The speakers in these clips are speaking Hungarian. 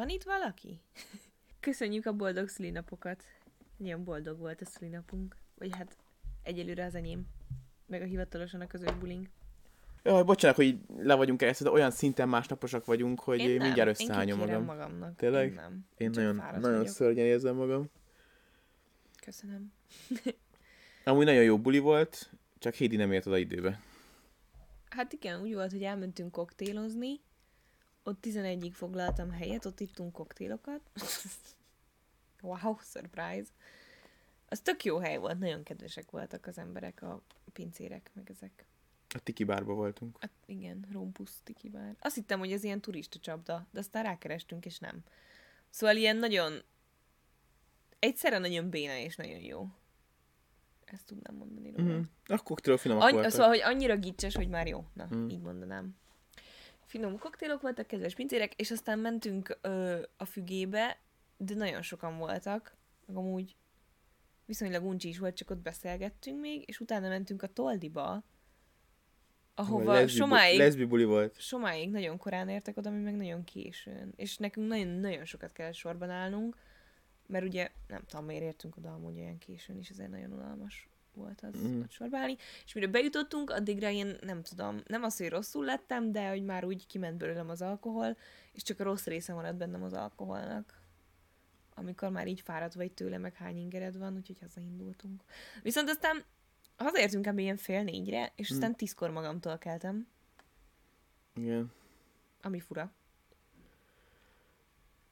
Van itt valaki? Köszönjük a boldog szülinapokat. Nagyon boldog volt a szülinapunk. Vagy hát egyelőre az enyém. Meg a hivatalosan a közös buling. Jaj, bocsánat, hogy le vagyunk ezt, de olyan szinten másnaposak vagyunk, hogy Én nem. mindjárt összehányom magam. magamnak. Tényleg? Én nem. Én Csak nagyon, nagyon vagyok. szörnyen érzem magam. Köszönöm. Amúgy nagyon jó buli volt, csak Hédi nem ért oda időbe. Hát igen, úgy volt, hogy elmentünk koktélozni, ott 11-ig foglaltam helyet, ott ittunk koktélokat. wow, surprise! Az tök jó hely volt, nagyon kedvesek voltak az emberek, a pincérek, meg ezek. A Tiki bárba voltunk. Hát igen, Rompusz Tiki bár. Azt hittem, hogy ez ilyen turista csapda, de aztán rákerestünk, és nem. Szóval ilyen nagyon... Egyszerre nagyon béna és nagyon jó. Ezt tudnám mondani róla. Mm. A koktélok finomak Any- voltak. szóval, hogy annyira gicses, hogy már jó. Na, mm. így mondanám. Finom koktélok voltak, kedves pincérek, és aztán mentünk ö, a fügébe, de nagyon sokan voltak, meg amúgy viszonylag uncsi is volt, csak ott beszélgettünk még, és utána mentünk a Toldiba, ahova leszbi, somáig, leszbi buli volt. somáig nagyon korán értek oda, mi meg nagyon későn. És nekünk nagyon-nagyon sokat kellett sorban állnunk, mert ugye nem tudom, miért értünk oda amúgy olyan későn is, ezért nagyon unalmas volt az Mm. mm. ott sorba állni. És mire bejutottunk, addigra én nem tudom, nem az, hogy rosszul lettem, de hogy már úgy kiment belőlem az alkohol, és csak a rossz része maradt bennem az alkoholnak. Amikor már így fáradt vagy tőle, meg hány ingered van, úgyhogy hazaindultunk. Viszont aztán hazaértünk kb. ilyen fél négyre, és Mm. aztán tízkor magamtól keltem, Igen. ami fura.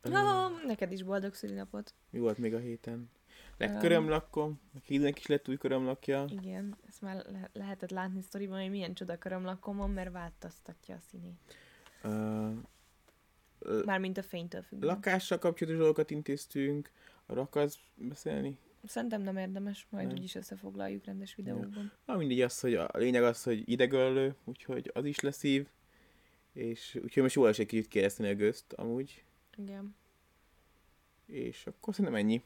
Ö, Ja, neked is boldog szülinapot. Mi volt még a héten? Lett Öm. körömlakkom, a Hédinek is lett új körömlakja. Igen, ezt már le- lehetett látni sztoriban, hogy milyen csoda körömlakom van, mert változtatja a színét. Ö, ö, Mármint a fénytől függően. lakással kapcsolatos dolgokat intéztünk, arra akarsz beszélni? Szerintem nem érdemes, majd Nem. úgyis összefoglaljuk rendes videóban. Na mindegy az, hogy a lényeg az, hogy idegöllő, úgyhogy az is leszív, és úgyhogy most jól esik kicsit kérdezni a gőzt amúgy, Igen. és akkor szerintem ennyi.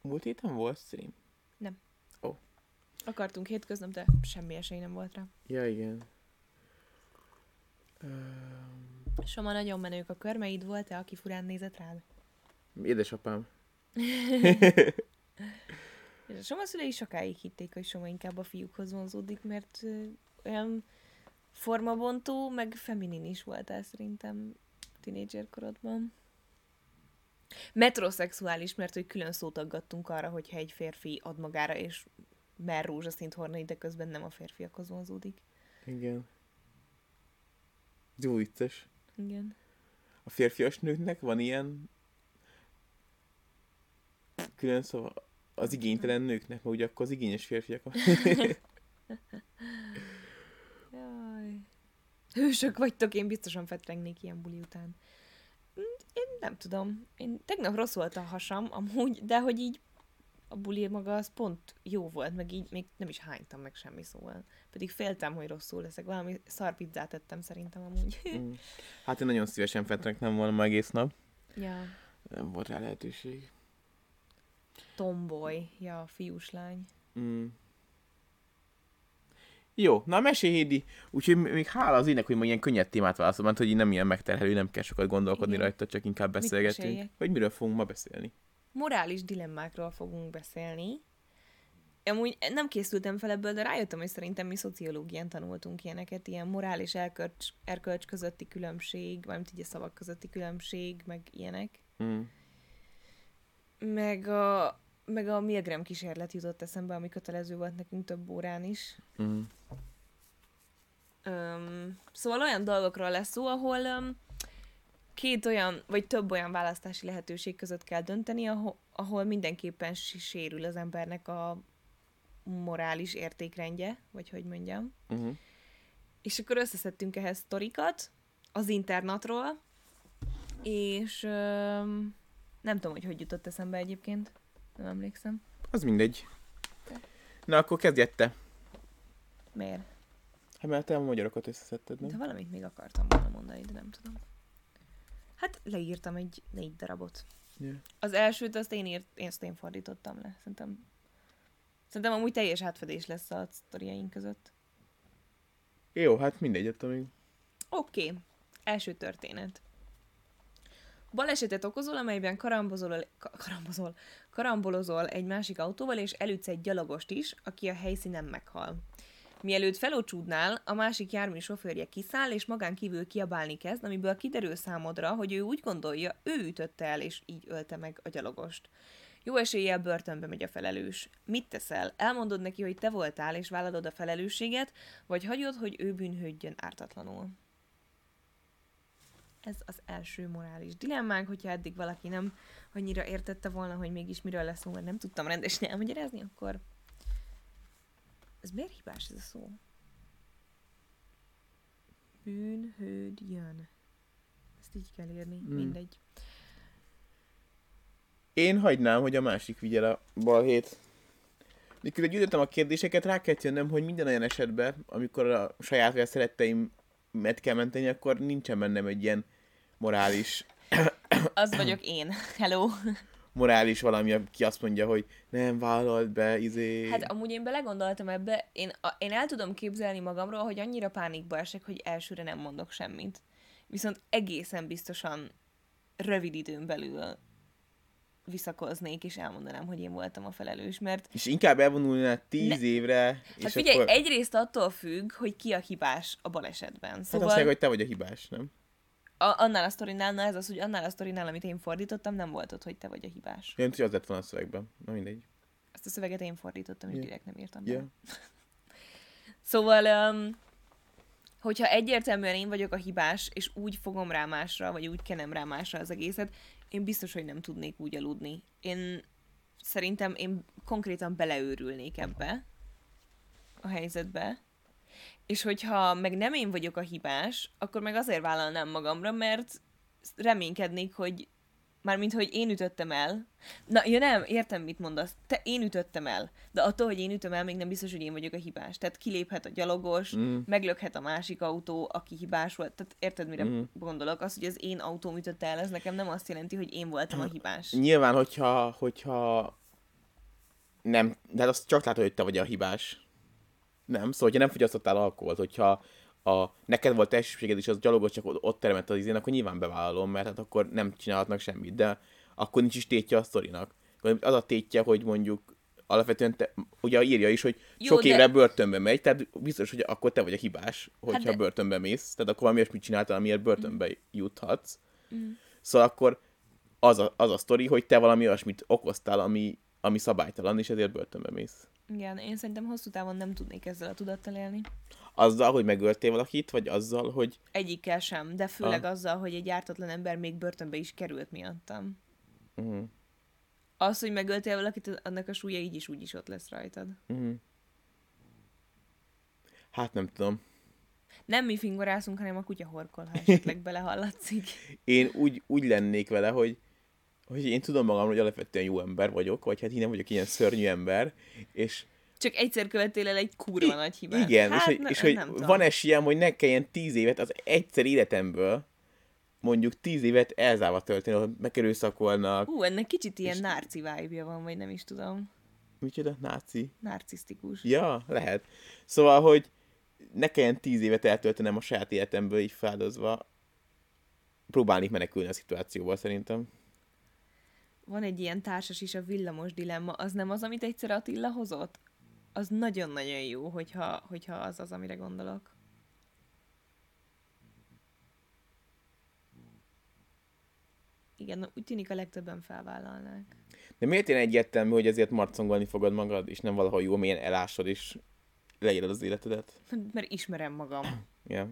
Múlt héten volt stream? Akartunk hétköznap, de semmi esély nem volt rá. Ja, igen. Öm, Soma nagyon menők a körmeid, volt-e, aki furán nézett rád? édesapám. És a Soma szülei sokáig hitték, hogy Soma inkább a fiúkhoz vonzódik, mert olyan formabontó, meg feminin is voltál szerintem tinédzserkorodban. Metrosexuális, mert hogy külön szót aggattunk arra, hogyha egy férfi ad magára, és mer rózsaszint hornai, de közben nem a férfiakhoz vonzódik. Igen. Jó vicces. Igen. A férfias nőknek van ilyen külön szava az igénytelen nőknek, mert ugye akkor az igényes férfiak van. Jaj. Hősök vagytok, én biztosan fetrengnék ilyen buli után. Én nem tudom. Én tegnap rossz volt a hasam, amúgy, de hogy így a buli maga az pont jó volt, meg így még nem is hánytam meg semmi szóval. Pedig féltem, hogy rosszul leszek. Valami szar pizzát ettem szerintem amúgy. Mm. Hát én nagyon szívesen fetrek nem volna ma egész nap. ja. Nem volt rá lehetőség. Tomboy. Ja, fiús lány. Mm. Jó, na mesélj Hédi. Úgyhogy még hála az ének, hogy ma ilyen könnyed témát válaszol, mert hogy így nem ilyen megterhelő, nem kell sokat gondolkodni Igen. rajta, csak inkább beszélgetünk. Hogy miről fogunk ma beszélni? morális dilemmákról fogunk beszélni. Amúgy nem készültem fel ebből, de rájöttem, hogy szerintem mi szociológián tanultunk ilyeneket, ilyen morális erkölcs, erkölcs közötti különbség, valamint így a szavak közötti különbség, meg ilyenek. Mm. Meg a, meg a Milgram kísérlet jutott eszembe, ami kötelező volt nekünk több órán is. Mm. Öm, szóval olyan dolgokról lesz szó, ahol öm, két olyan, vagy több olyan választási lehetőség között kell dönteni, ahol, ahol mindenképpen sérül az embernek a morális értékrendje, vagy hogy mondjam. Mm. És akkor összeszedtünk ehhez sztorikat az internetról, és öm, nem tudom, hogy hogy jutott eszembe egyébként, nem emlékszem. Az mindegy. Na, akkor kezdj te. Miért? Hát mert te a magyarokat összeszedted, De nem? valamit még akartam volna mondani, de nem tudom. Hát leírtam egy négy darabot. Yeah. Az elsőt azt én, írt, én, azt én fordítottam le. Szerintem, szerintem amúgy teljes átfedés lesz a sztoriaink között. Jó, hát mindegy, attól még. Oké, okay. első történet. Balesetet okozol, amelyben karambozol, ka- karambozol, karambolozol egy másik autóval, és elütsz egy gyalogost is, aki a helyszínen meghal. Mielőtt felocsúdnál, a másik jármű sofőrje kiszáll, és magán kívül kiabálni kezd, amiből kiderül számodra, hogy ő úgy gondolja, ő ütötte el, és így ölte meg a gyalogost. Jó eséllyel börtönbe megy a felelős. Mit teszel? Elmondod neki, hogy te voltál, és vállalod a felelősséget, vagy hagyod, hogy ő bűnhődjön ártatlanul? Ez az első morális dilemmánk, hogyha eddig valaki nem annyira értette volna, hogy mégis miről lesz szó, mert nem tudtam rendesen elmagyarázni, akkor ez miért hibás ez a szó? Bűnhődjön. Ezt így kell írni, Hmm. mindegy. Én hagynám, hogy a másik vigyel a balhét. Miközben gyűjtöttem a kérdéseket, rá kellett jönnöm, hogy minden olyan esetben, amikor a saját vagy a szeretteimet kell menteni, akkor nincsen bennem egy ilyen morális, Az vagyok én. Hello. morális valami, aki azt mondja, hogy nem vállalt be, izé... Hát amúgy én belegondoltam ebbe, én, a, én el tudom képzelni magamról, hogy annyira pánikba esek, hogy elsőre nem mondok semmit. Viszont egészen biztosan rövid időn belül visszakoznék, és elmondanám, hogy én voltam a felelős, mert És inkább elvonulnál tíz Ne- évre, hát és figyelj, akkor... egyrészt attól függ, hogy ki a hibás a balesetben. Hát azt Szóval hogy te vagy a hibás, nem? a, annál a sztorinál, na ez az, hogy annál a sztorinál, amit én fordítottam, nem volt ott, hogy te vagy a hibás. Olyan, hogy az lett volna a szövegben. Na mindegy. Ezt a szöveget én fordítottam, és Ja. direkt nem írtam bele. Szóval, um, hogyha egyértelműen én vagyok a hibás, és úgy fogom rá másra, vagy úgy kenem rá másra az egészet, én biztos, hogy nem tudnék úgy aludni. Én szerintem én konkrétan beleőrülnék ebbe a helyzetbe. És hogyha meg nem én vagyok a hibás, akkor meg azért vállalnám magamra, mert reménykednék, hogy Mármint, hogy én ütöttem el. Na, ja nem, értem, mit mondasz. Te, én ütöttem el. De attól, hogy én ütöm el, még nem biztos, hogy én vagyok a hibás. Tehát kiléphet a gyalogos, Mm. meglökhet a másik autó, aki hibás volt. Tehát érted, mire mm. gondolok? Az, hogy az én autóm ütötte el, ez nekem nem azt jelenti, hogy én voltam a hibás. Nyilván, hogyha, hogyha nem, de hát azt csak látod, hogy te vagy a hibás. Nem, szóval, hogyha nem fogyasztottál alkoholt, hogyha a, neked volt elsőséged, és az gyalogos csak ott termett az izén, akkor nyilván bevállalom, mert hát akkor nem csinálhatnak semmit, de akkor nincs is tétje a sztorinak. Az a tétje, hogy mondjuk alapvetően te, ugye írja is, hogy Jó, sok de- évre börtönbe megy, tehát biztos, hogy akkor te vagy a hibás, hogyha Hát hát de- börtönbe mész, tehát akkor valami olyasmit csináltál, amiért börtönbe juthatsz. Szóval akkor az a, az a sztori, hogy te valami olyasmit okoztál, ami, ami szabálytalan, és ezért börtönbe mész. Igen, én szerintem hosszú távon nem tudnék ezzel a tudattal élni. Azzal, hogy megöltél valakit, vagy azzal, hogy Egyikkel sem, de főleg Ah. azzal, hogy egy ártatlan ember még börtönbe is került miattam. uh-huh, Az, hogy megöltél valakit, annak a súlya így is úgy is ott lesz rajtad. uh-huh. hát nem tudom. Nem mi fingorászunk, hanem a kutya horkol, ha esetleg belehallatszik. Én úgy, úgy lennék vele, hogy, hogy én tudom magamról, hogy alapvetően jó ember vagyok, vagy hát én nem vagyok ilyen szörnyű ember, és Csak egyszer követtél el egy kurva nagy hibát. Igen, hát, és hogy, ne- és hogy nem tudom. van esélyem, hogy ne kelljen tíz évet az egyszer életemből, mondjuk tíz évet elzárva tölteni, ahol megerőszakolnak. Ú, ennek kicsit ilyen és- nárci vibe van, vagy nem is tudom. Micsoda? Náci? Narcisztikus. Ja, lehet. Szóval, hogy ne kelljen tíz évet eltöltenem a saját életemből így feldozva. Próbálnék menekülni a szituációval szerintem. Van egy ilyen társas is, a villamos dilemma. Az nem az, amit egyszer Attila hozott? Az nagyon-nagyon jó, hogyha, hogyha az az, amire gondolok. Igen, úgy tűnik a legtöbben felvállalnák. De miért ilyen egyértelmű, hogy ezért marcongolni fogod magad, és nem valahol jó mélyen elásod, és leírod az életedet? Mert ismerem magam. Ja.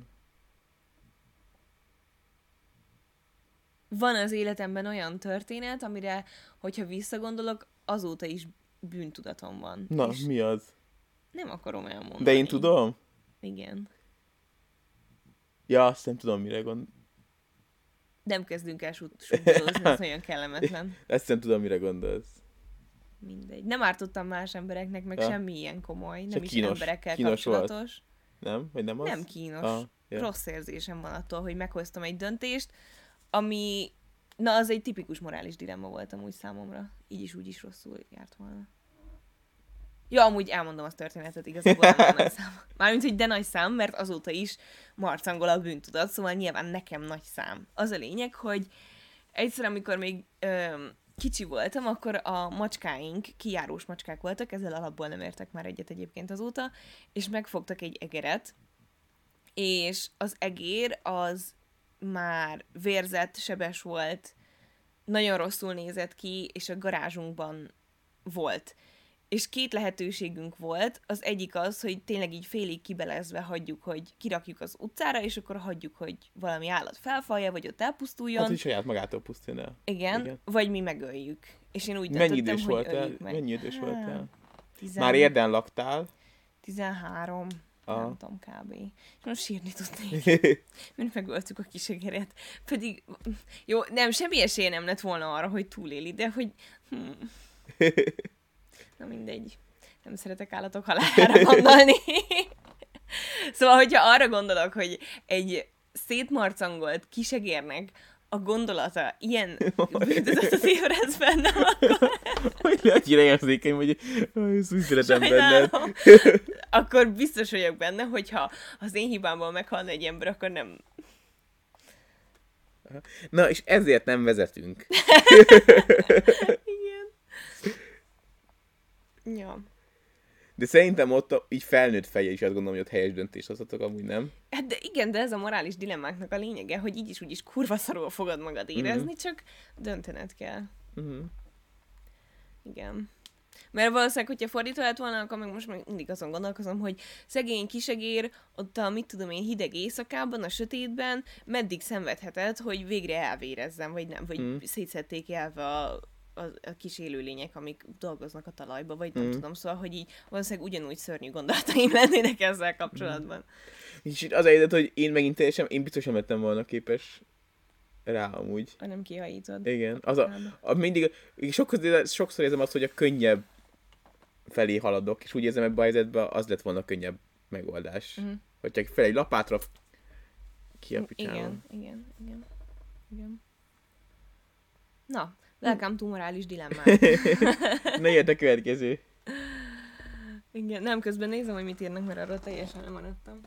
Van az életemben olyan történet, amire, hogyha visszagondolok, azóta is bűntudatom van. Na, És mi az? Nem akarom elmondani. De én tudom? Igen. Ja, azt nem tudom, mire gond... Nem kezdünk el sut- suttogózni, ez olyan kellemetlen. Ezt nem tudom, mire gondolsz. Mindegy. Nem ártottam más embereknek, meg Ja. semmi ilyen komoly, nem Csak is kínos- emberekkel kínos volt. kapcsolatos. Nem? Vagy nem az? Nem kínos. Ah, ja. Rossz érzésem van attól, hogy meghoztam egy döntést, ami, na az egy tipikus morális dilemma volt amúgy számomra. Így is, úgy is rosszul járt volna. Ja, amúgy elmondom azt történetet, igazából nem nagy szám. Mármint, hogy de nagy szám, mert azóta is marcangol a bűntudat, szóval nyilván nekem nagy szám. Az a lényeg, hogy egyszer, amikor még ö, kicsi voltam, akkor a macskáink, kijárós macskák voltak, ezzel alapból nem értek már egyet egyébként azóta, és megfogtak egy egeret, és az egér az már vérzett, sebes volt, nagyon rosszul nézett ki, és a garázsunkban volt. És két lehetőségünk volt, az egyik az, hogy tényleg így félig kibelezve hagyjuk, hogy kirakjuk az utcára, és akkor hagyjuk, hogy valami állat felfalja, vagy ott elpusztuljon. Hát, hogy saját magától pusztuljon el. Igen, Igen, vagy mi megöljük. És én úgy Mennyi idős hogy voltál? meg. Mennyi idős Hát, voltál? Tizen... Már érden laktál. 13, Aha. nem tudom kb. És most sírni tudnék. Mert megöltük a kisegeret. Pedig, jó, nem, semmi esélye nem lett volna arra, hogy túléli, de hogy... Hmm. Na mindegy. Nem szeretek állatok halálára gondolni. szóval, hogyha arra gondolok, hogy egy szétmarcangolt kisegérnek a gondolata ilyen bűntudatot ébreszt bennem, akkor hogy lehet ilyen érzékeny, hogy "Aj, ezt úgy szeretem benned. akkor biztos vagyok benne, hogyha az én hibámból meghalna egy ember, akkor nem... Na, és ezért nem vezetünk. Ja. De szerintem ott a, így felnőtt feje is azt gondolom, hogy ott helyes döntést hozhatok, amúgy nem. Hát de igen, de ez a morális dilemmáknak a lényege, hogy így is úgy is kurva szarul fogod magad érezni, mm-hmm. csak döntened kell. Uh-huh. Igen. Mert valószínűleg, hogyha fordítva lett volna, akkor meg most meg mindig azon gondolkozom, hogy szegény kisegér ott a, mit tudom én, hideg éjszakában, a sötétben, meddig szenvedhetett, hogy végre elvérezzen, vagy nem, vagy mm. szétszették elve a, a, a kis élőlények, amik dolgoznak a talajba, vagy nem Mm. mm. tudom, szóval, hogy így valószínűleg ugyanúgy szörnyű gondolataim lennének ezzel kapcsolatban. És itt az a helyzet, hogy én megint teljesen, én biztosan lettem volna képes rá amúgy. Ha nem kihajítod. Igen. Az a, a mindig, sokszor, sokszor érzem azt, hogy a könnyebb felé haladok, és úgy érzem ebben a helyzetben, az lett volna a könnyebb megoldás. Mhm. Hogy csak fel egy lapátra ki a. Igen, igen, igen, igen. Na, welcome to morális dilemmák. Ne jöjjön a következő. Igen, nem, közben nézem, hogy mit írnak, mert arra teljesen lemaradtam.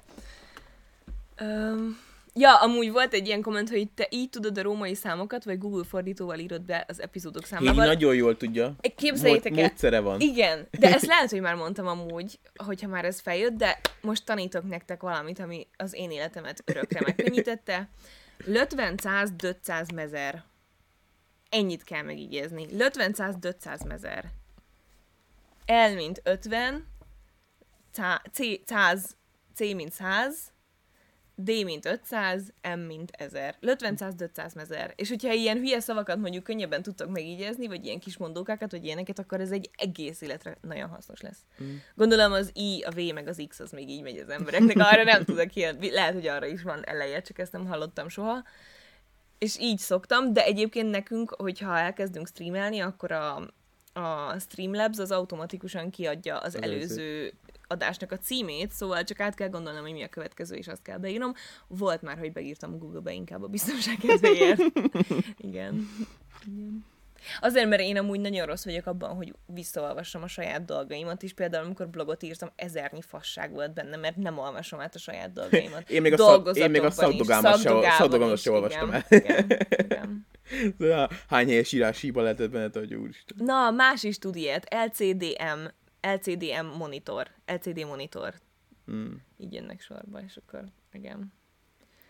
Um, ja, amúgy volt egy ilyen komment, hogy te így tudod a római számokat, vagy Google fordítóval írod be az epizódok számával. nagyon jól tudja. Képzeljétek el, Módszere van. igen, de ezt lehet, hogy már mondtam amúgy, hogyha már ez feljött, de most tanítok nektek valamit, ami az én életemet örökre megkönnyítette. Lötven száz dötszáz mezer. Ennyit kell megígézni. Lötven száz dötszáz mezer. L mint 50, cá- C, száz, C mint 100, D mint 500, M mint 1000. 500 500 mezer. És hogyha ilyen hülye szavakat mondjuk könnyebben tudtok megígézni, vagy ilyen kis mondókákat, vagy ilyeneket, akkor ez egy egész életre nagyon hasznos lesz. Mm. Gondolom az I, a V, meg az X az még így megy az embereknek. Arra nem tudok ilyen, lehet, hogy arra is van eleje, csak ezt nem hallottam soha. És így szoktam, de egyébként nekünk, hogyha elkezdünk streamelni, akkor a, a Streamlabs az automatikusan kiadja az, Az előző adásnak a címét, szóval csak át kell gondolnom, hogy mi a következő, és azt kell beírnom. Volt már, hogy beírtam Google-be inkább a biztonság kedvéért. Igen. Igen. Azért, mert én amúgy nagyon rossz vagyok abban, hogy visszaolvassam a saját dolgaimat, és például amikor blogot írtam, ezernyi fasság volt benne, mert nem olvasom át a saját dolgaimat. Én még a szak- én még a szakdogámat se- szakdogában szakdogámat is, se olvastam el. Igen, igen. Hány helyes írás hiba lehetett benne, hogy úristen. Na, más is tud ilyet. LCDM, LCDM monitor, LCD monitor. Mm. Így jönnek sorba, és akkor igen.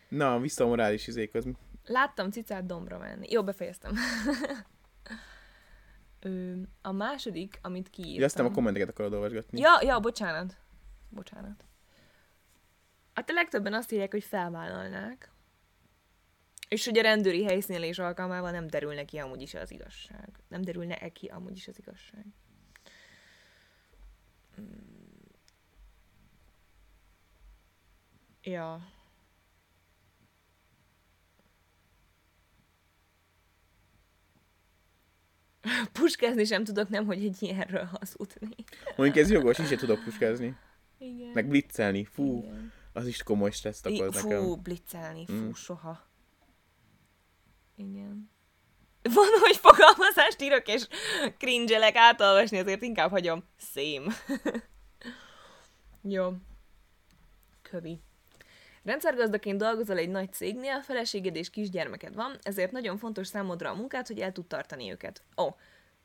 Na, vissza a morális izékhoz. Láttam cicát dombra menni. Jó, befejeztem. Ö, a második, amit kiírtam... Ja, azt nem a kommenteket akarod olvasgatni. Ja, ja, bocsánat. Bocsánat. Hát a legtöbben azt írják, hogy felvállalnák. És hogy a rendőri helyszínelés alkalmával nem derülne ki amúgy is az igazság. Nem derülne-e ki amúgy is az igazság. Mm. Ja. Puskázni sem tudok, nem, hogy egy ilyenről hazudni. Mondjuk ez jogos, is tudok puskázni. Igen. Meg blitzelni. Fú, Igen. az is komoly stresszt I- okoz Fú, nekem. blitzelni, fú, Mm. soha. Igen. Van, hogy fogalmazást írok, és cringe átolvasni, azért inkább hagyom. Szém. Jó. Kövi. Rendszergazdaként dolgozol egy nagy cégnél, feleséged és kisgyermeked van, ezért nagyon fontos számodra a munkát, hogy el tud tartani őket. Ó, oh,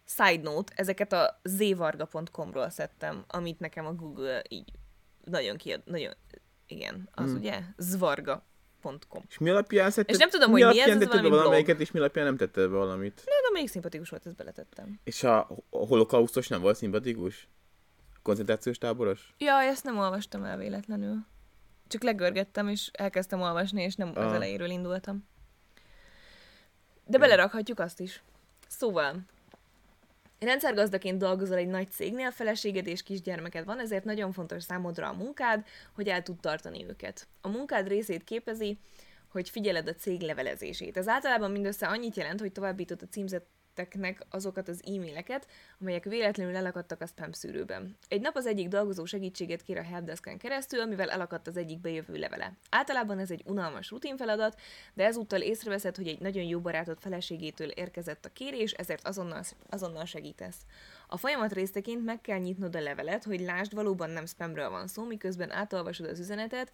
side note, ezeket a zvarga.com-ról szedtem, amit nekem a Google így nagyon kiad, nagyon, igen, az hmm. ugye, zvarga.com. És mi alapján szedted? És nem tudom, mi hogy mi ez, ez valami valamelyiket, és mi alapján nem tetted be valamit? De, de még szimpatikus volt, ezt beletettem. És a, a holokausztos nem volt szimpatikus? Koncentrációs táboros? Ja, ezt nem olvastam el véletlenül. Csak legörgettem, és elkezdtem olvasni, és nem az Ah. elejéről indultam. De belerakhatjuk azt is. Szóval, rendszergazdaként dolgozol egy nagy cégnél, feleséged és kisgyermeked van, ezért nagyon fontos számodra a munkád, hogy el tud tartani őket. A munkád részét képezi, hogy figyeled a cég levelezését. Ez általában mindössze annyit jelent, hogy továbbítod a címzetteknek azokat az e-maileket, amelyek véletlenül elakadtak a spam szűrőben. Egy nap az egyik dolgozó segítséget kér a helpdesken keresztül, amivel elakadt az egyik bejövő levele. Általában ez egy unalmas rutinfeladat, de ezúttal észreveszed, hogy egy nagyon jó barátod feleségétől érkezett a kérés, ezért azonnal, azonnal segítesz. A folyamat részteként meg kell nyitnod a levelet, hogy lásd, valóban nem spamről van szó, miközben átolvasod az üzenetet,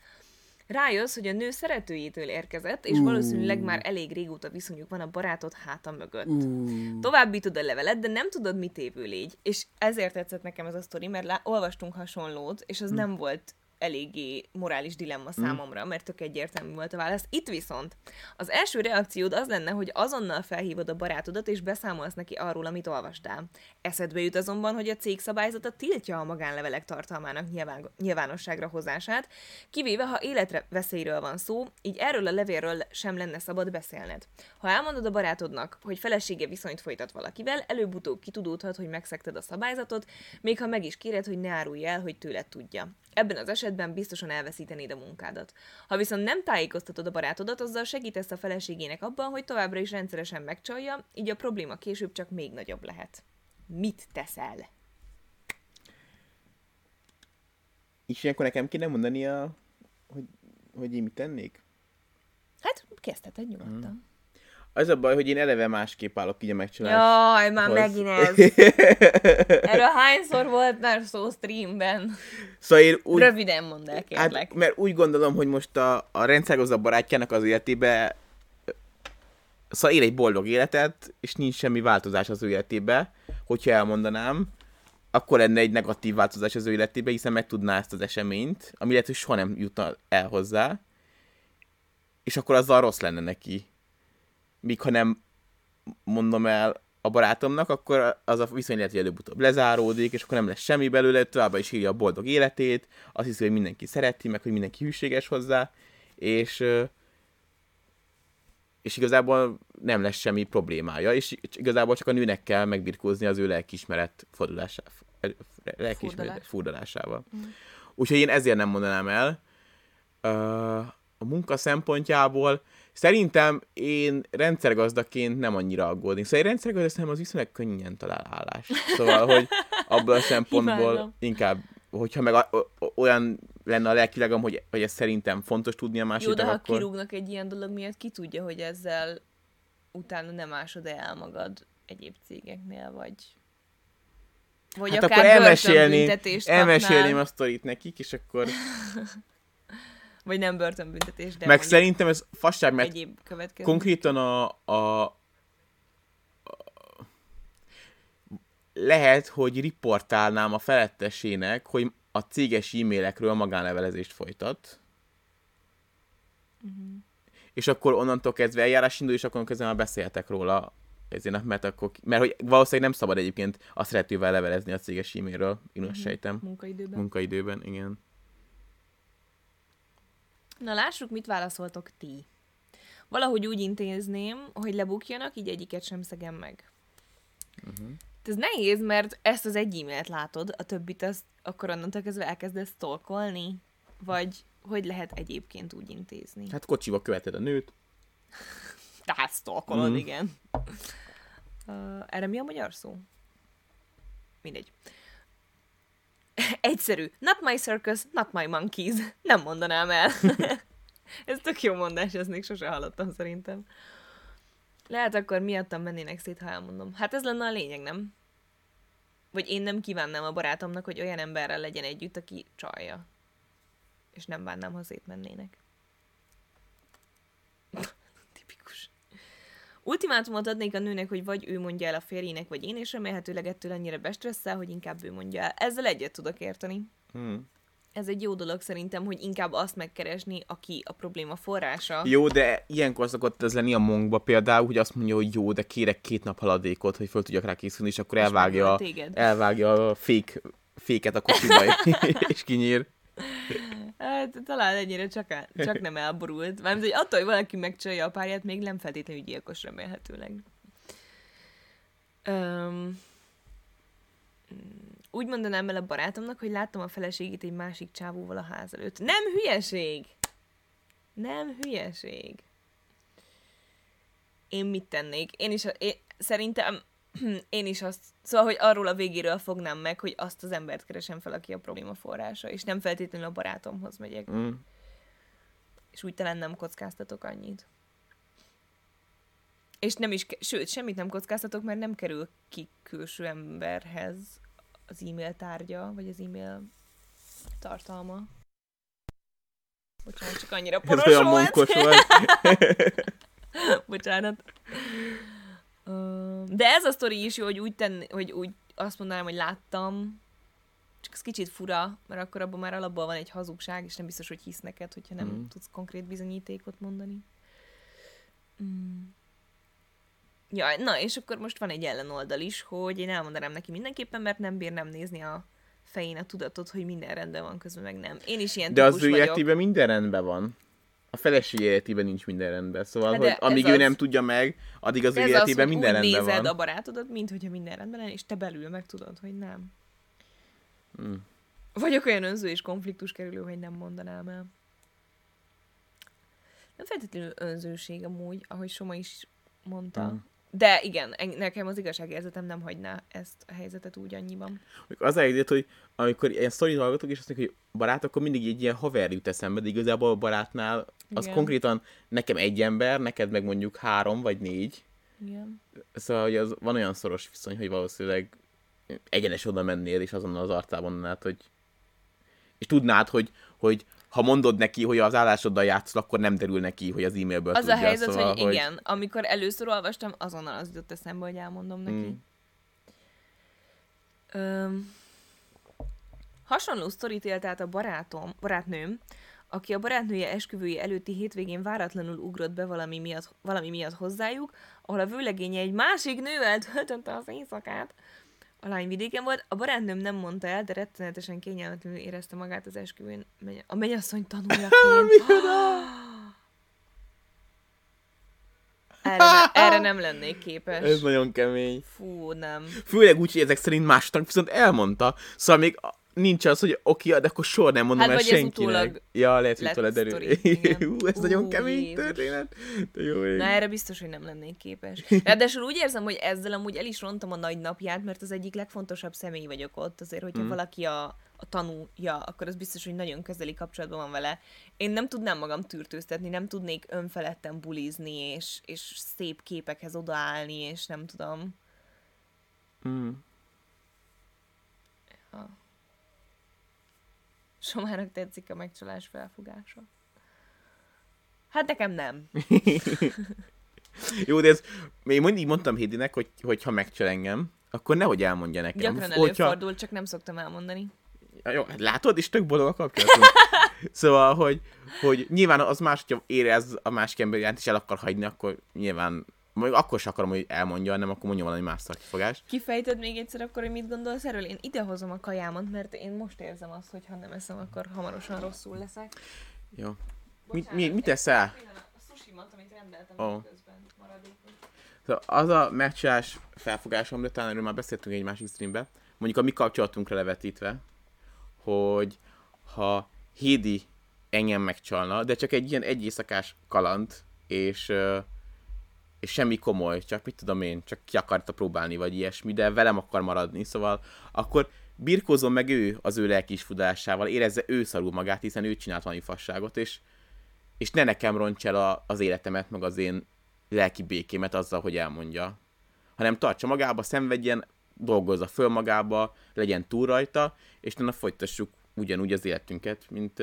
Rájössz, hogy a nő szeretőjétől érkezett, és valószínűleg már elég régóta viszonyuk van a barátod háta mögött. Továbbítod a levelet, de nem tudod, mit évő légy. És ezért tetszett nekem ez a sztori, mert lá- olvastunk hasonlót, és az nem volt eléggé morális dilemma számomra, mert tök egyértelmű volt a válasz. Itt viszont az első reakciód az lenne, hogy azonnal felhívod a barátodat, és beszámolsz neki arról, amit olvastál. Eszedbe jut azonban, hogy a cég szabályzata tiltja a magánlevelek tartalmának nyilván, nyilvánosságra hozását, kivéve ha életre veszélyről van szó, így erről a levélről sem lenne szabad beszélned. Ha elmondod a barátodnak, hogy felesége viszonyt folytat valakivel, előbb-utóbb kitudódhat, hogy megszegted a szabályzatot, még ha meg is kéred, hogy ne árulj el, hogy tőled tudja. Ebben az esetben biztosan elveszítenéd a munkádat. Ha viszont nem tájékoztatod a barátodat, azzal segítesz a feleségének abban, hogy továbbra is rendszeresen megcsalja, így a probléma később csak még nagyobb lehet. Mit teszel? És ilyenkor nekem kéne mondania, hogy, hogy én mit tennék? Hát, kezdheted nyugodtan. Az a baj, hogy én eleve másképp állok így a megcsalás. Jaj, már megint ez. Erről hányszor volt már szó streamben? Szóval én úgy, Röviden mondd el, kérlek. hát, mert úgy gondolom, hogy most a, a rendszergazda barátjának az életébe szóval él egy boldog életet, és nincs semmi változás az ő életébe, hogyha elmondanám, akkor lenne egy negatív változás az ő életébe, hiszen megtudná ezt az eseményt, ami lehet, hogy soha nem jutna el hozzá, és akkor azzal rossz lenne neki. Míg ha nem mondom el a barátomnak, akkor az a viszony lehet, hogy előbb-utóbb lezáródik, és akkor nem lesz semmi belőle, továbbá is írja a boldog életét, azt hiszi, hogy mindenki szereti, meg hogy mindenki hűséges hozzá, és és igazából nem lesz semmi problémája, és igazából csak a nőnek kell megbirkózni az ő lelkiismeret fordulásá, lelkiismeret Furdalás. furdalásával. Mm. Úgyhogy én ezért nem mondanám el. A munka szempontjából szerintem én rendszergazdaként nem annyira aggódni. Szóval egy rendszergazda szerintem az viszonylag könnyen talál állás. Szóval, hogy abból a szempontból Imádom. inkább, hogyha meg a, o, olyan lenne a lelkilegem, hogy, hogy ez szerintem fontos tudni a Jó, másiknak, de ha akkor... kirúgnak egy ilyen dolog miatt, ki tudja, hogy ezzel utána nem ásod el magad egyéb cégeknél, vagy... Vagy Hát akár akkor elmesélném, elmesélném a sztorit nekik, és akkor... vagy nem börtönbüntetés, de meg szerintem ez fasság, mert egyéb következő. konkrétan a, a, a lehet, hogy riportálnám a felettesének, hogy a céges e-mailekről magánlevelezést folytat. Mhm. És akkor onnantól kezdve eljárás indul, és akkor kezdve már beszéltek róla ezért, mert, akkor, mert hogy valószínűleg nem szabad egyébként a szeretővel levelezni a céges e-mailről, én azt sejtem. Munkaidőben. Munkaidőben, igen. Na lássuk, mit válaszoltok ti. Valahogy úgy intézném, hogy lebukjanak, így egyiket sem szegem meg. Uh-huh. Ez nehéz, mert ezt az egy e-mailt látod, a többit azt akkor onnantól kezdve elkezdesz stalkolni? Vagy hogy lehet egyébként úgy intézni? Hát kocsiba követed a nőt. Tehát stalkolod, Mhm. igen. Uh, erre mi a magyar szó? Mindegy. Egyszerű. Not my circus, not my monkeys. Nem mondanám el. ez tök jó mondás, ezt még sose hallottam szerintem. Lehet akkor miattam mennének szét, ha elmondom. Hát ez lenne a lényeg, nem? Vagy én nem kívánnám a barátomnak, hogy olyan emberrel legyen együtt, aki csalja. És nem bánnám, ha szétmennének. Ultimátumot adnék a nőnek, hogy vagy ő mondja el a férjének, vagy én, és remélhetőleg ettől annyira bestresszel, hogy inkább ő mondja el. Ezzel egyet tudok érteni. Hmm. Ez egy jó dolog szerintem, hogy inkább azt megkeresni, aki a probléma forrása. Jó, de ilyenkor szokott ez lenni a mongba például, hogy azt mondja, hogy jó, de kérek két nap haladékot, hogy föl tudjak rá készülni, és akkor És elvágja, elvágja a fék, féket a kocsiba, és kinyír. Hát talán ennyire csak, el, csak nem elborult. Mármint, hogy attól, hogy valaki megcsalja a párját, még nem feltétlenül gyilkos remélhetőleg. Um, úgy mondanám el a barátomnak, hogy láttam a feleségét egy másik csávóval a ház előtt. Nem hülyeség! Nem hülyeség. Én mit tennék? Én is, én, szerintem én is azt, szóval, hogy arról a végéről fognám meg, hogy azt az embert keresem fel, aki a probléma forrása, és nem feltétlenül a barátomhoz megyek. Mm. És úgy talán nem kockáztatok annyit. És nem is, sőt, semmit nem kockáztatok, mert nem kerül ki külső emberhez az e-mail tárgya, vagy az e-mail tartalma. Bocsánat, csak annyira Ez poros olyan volt. volt. Bocsánat. De ez a sztori is jó, hogy úgy, tenni, hogy úgy azt mondanám, hogy láttam, csak ez kicsit fura, mert akkor abban már alapból van egy hazugság, és nem biztos, hogy hisz neked, hogyha nem Mhm. tudsz konkrét bizonyítékot mondani. Mm. Ja, na, és akkor most van egy ellenoldal is, hogy én elmondanám neki mindenképpen, mert nem bír nem nézni a fején a tudatot, hogy minden rendben van, közben meg nem. Én is ilyen De az ő életében minden rendben van. A feleség életében nincs minden rendben. Szóval, Hát hogy amíg ő az- nem tudja meg, addig az ő az, életében hogy minden úgy rendben nézed van. a barátodat, mint hogyha minden rendben lenne, és te belül meg tudod, hogy nem. Mm. Vagyok olyan önző és konfliktus kerülő, hogy nem mondanám el. Nem feltétlenül önzőség amúgy, ahogy Soma is mondta. Mm. De igen, en- nekem az igazságérzetem nem hagyná ezt a helyzetet úgy annyiban. Az a helyzet, hogy amikor ilyen sztorit hallgatok, és azt mondjuk, hogy barát, akkor mindig egy ilyen haver jut eszembe, de igazából a barátnál az Igen. konkrétan nekem egy ember, neked meg mondjuk három vagy négy. Igen. Szóval, hogy az van olyan szoros viszony, hogy valószínűleg egyenes oda mennél, és azonnal az arcában mondanád, hogy és tudnád, hogy, hogy ha mondod neki, hogy az állásoddal játszol, akkor nem derül neki, hogy az e-mailből Az tudja. a helyzet, szóval, hogy igen, amikor először olvastam, azonnal az jutott eszembe, hogy elmondom neki. Mm. Öm, hasonló sztorit élt át a barátom, barátnőm, aki a barátnője esküvője előtti hétvégén váratlanul ugrott be valami miatt, valami miatt hozzájuk, ahol a vőlegénye egy másik nővel töltötte az éjszakát. A lány vidéken volt, a barátnőm nem mondta el, de rettenetesen kényelmetlenül érezte magát az esküvőn a mennyasszony tanuljaként. erre, erre nem lennék képes. Ez nagyon kemény. Fú, nem. Főleg úgy, hogy ezek szerint másnak viszont elmondta. Szóval még nincs az, hogy oké, de akkor soha nem mondom Hát, el senkinek. ja, lehet, hogy utólag derül. Hú, ez nagyon Ú, kemény Jézus. történet. De jó ég. Na erre biztos, hogy nem lennék képes. Ráadásul úgy érzem, hogy ezzel amúgy el is rontom a nagy napját, mert az egyik legfontosabb személy vagyok ott. Azért, hogyha mm. valaki a, a tanúja, akkor az biztos, hogy nagyon közeli kapcsolatban van vele. Én nem tudnám magam tűrtőztetni, nem tudnék önfeledten bulizni, és, és szép képekhez odaállni, és nem tudom. Mm. Somának tetszik a megcsalás felfogása. Hát nekem nem. Jó, de ez, én mindig mondtam Hédinek, hogy, hogy ha megcsel engem, akkor nehogy elmondja nekem. Gyakran Hogyha- előfordul, csak nem szoktam elmondani. Ja, jó, hát látod, és tök boldog a kapcsolatunk. szóval, hogy, hogy nyilván az más, hogyha érez a másik ember iránt, és el akar hagyni, akkor nyilván, majd akkor sem akarom, hogy elmondja, hanem akkor mondja valami más szakifogás. Kifejted még egyszer akkor, hogy mit gondolsz erről? Én idehozom a kajámat, mert én most érzem azt, hogy ha nem eszem, akkor hamarosan rosszul leszek. Jó. Mit, mi, mit teszel? A sushimat, amit rendeltem oh. közben maradékot. Szóval az a megcsinálás felfogásom, de talán erről már beszéltünk egy másik streamben, mondjuk a mi kapcsolatunkra levetítve, hogy ha Hédi engem megcsalna, de csak egy ilyen egy éjszakás kaland, és, ö, és semmi komoly, csak mit tudom én, csak ki akarta próbálni, vagy ilyesmi, de velem akar maradni, szóval akkor birkózom meg ő az ő lelkiisfudásával, érezze ő szarul magát, hiszen ő csinált valami fasságot, és, és ne nekem roncs el a, az életemet, meg az én lelki békémet azzal, hogy elmondja. Hanem tartsa magába, szenvedjen, dolgozza föl magába, legyen túl rajta, és utána folytassuk ugyanúgy az életünket, mint,